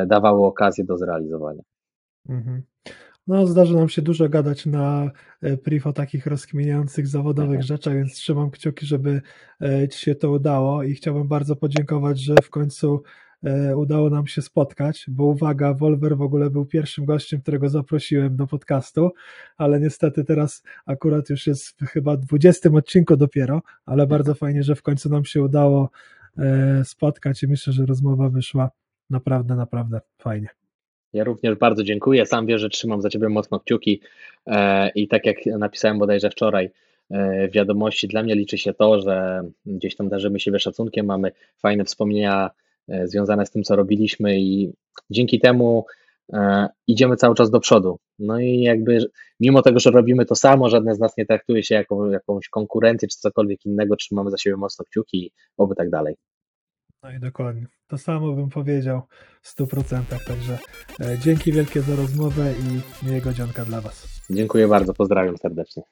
dawały okazję do zrealizowania. Mhm. No, zdarzy nam się dużo gadać na e, priv o takich rozkminiających zawodowych Mhm. rzeczach, więc trzymam kciuki, żeby e, Ci się to udało i chciałbym bardzo podziękować, że w końcu e, udało nam się spotkać, bo uwaga, Wolver w ogóle był pierwszym gościem, którego zaprosiłem do podcastu, ale niestety teraz akurat już jest w chyba 20 odcinku dopiero, ale bardzo fajnie, że w końcu nam się udało e, spotkać i myślę, że rozmowa wyszła naprawdę, naprawdę fajnie. Ja również bardzo dziękuję. Sam wiesz, że trzymam za Ciebie mocno kciuki e, i tak jak napisałem bodajże wczoraj e, w wiadomości, dla mnie liczy się to, że gdzieś tam darzymy siebie szacunkiem, mamy fajne wspomnienia e, związane z tym, co robiliśmy i dzięki temu idziemy cały czas do przodu. No i jakby mimo tego, że robimy to samo, żadne z nas nie traktuje się jako jakąś konkurencję czy cokolwiek innego, trzymamy za siebie mocno kciuki i oby tak dalej. No i dokładnie. To samo bym powiedział w 100%. Także e, dzięki wielkie za rozmowę i miłego dzionka dla Was. Dziękuję bardzo, pozdrawiam serdecznie.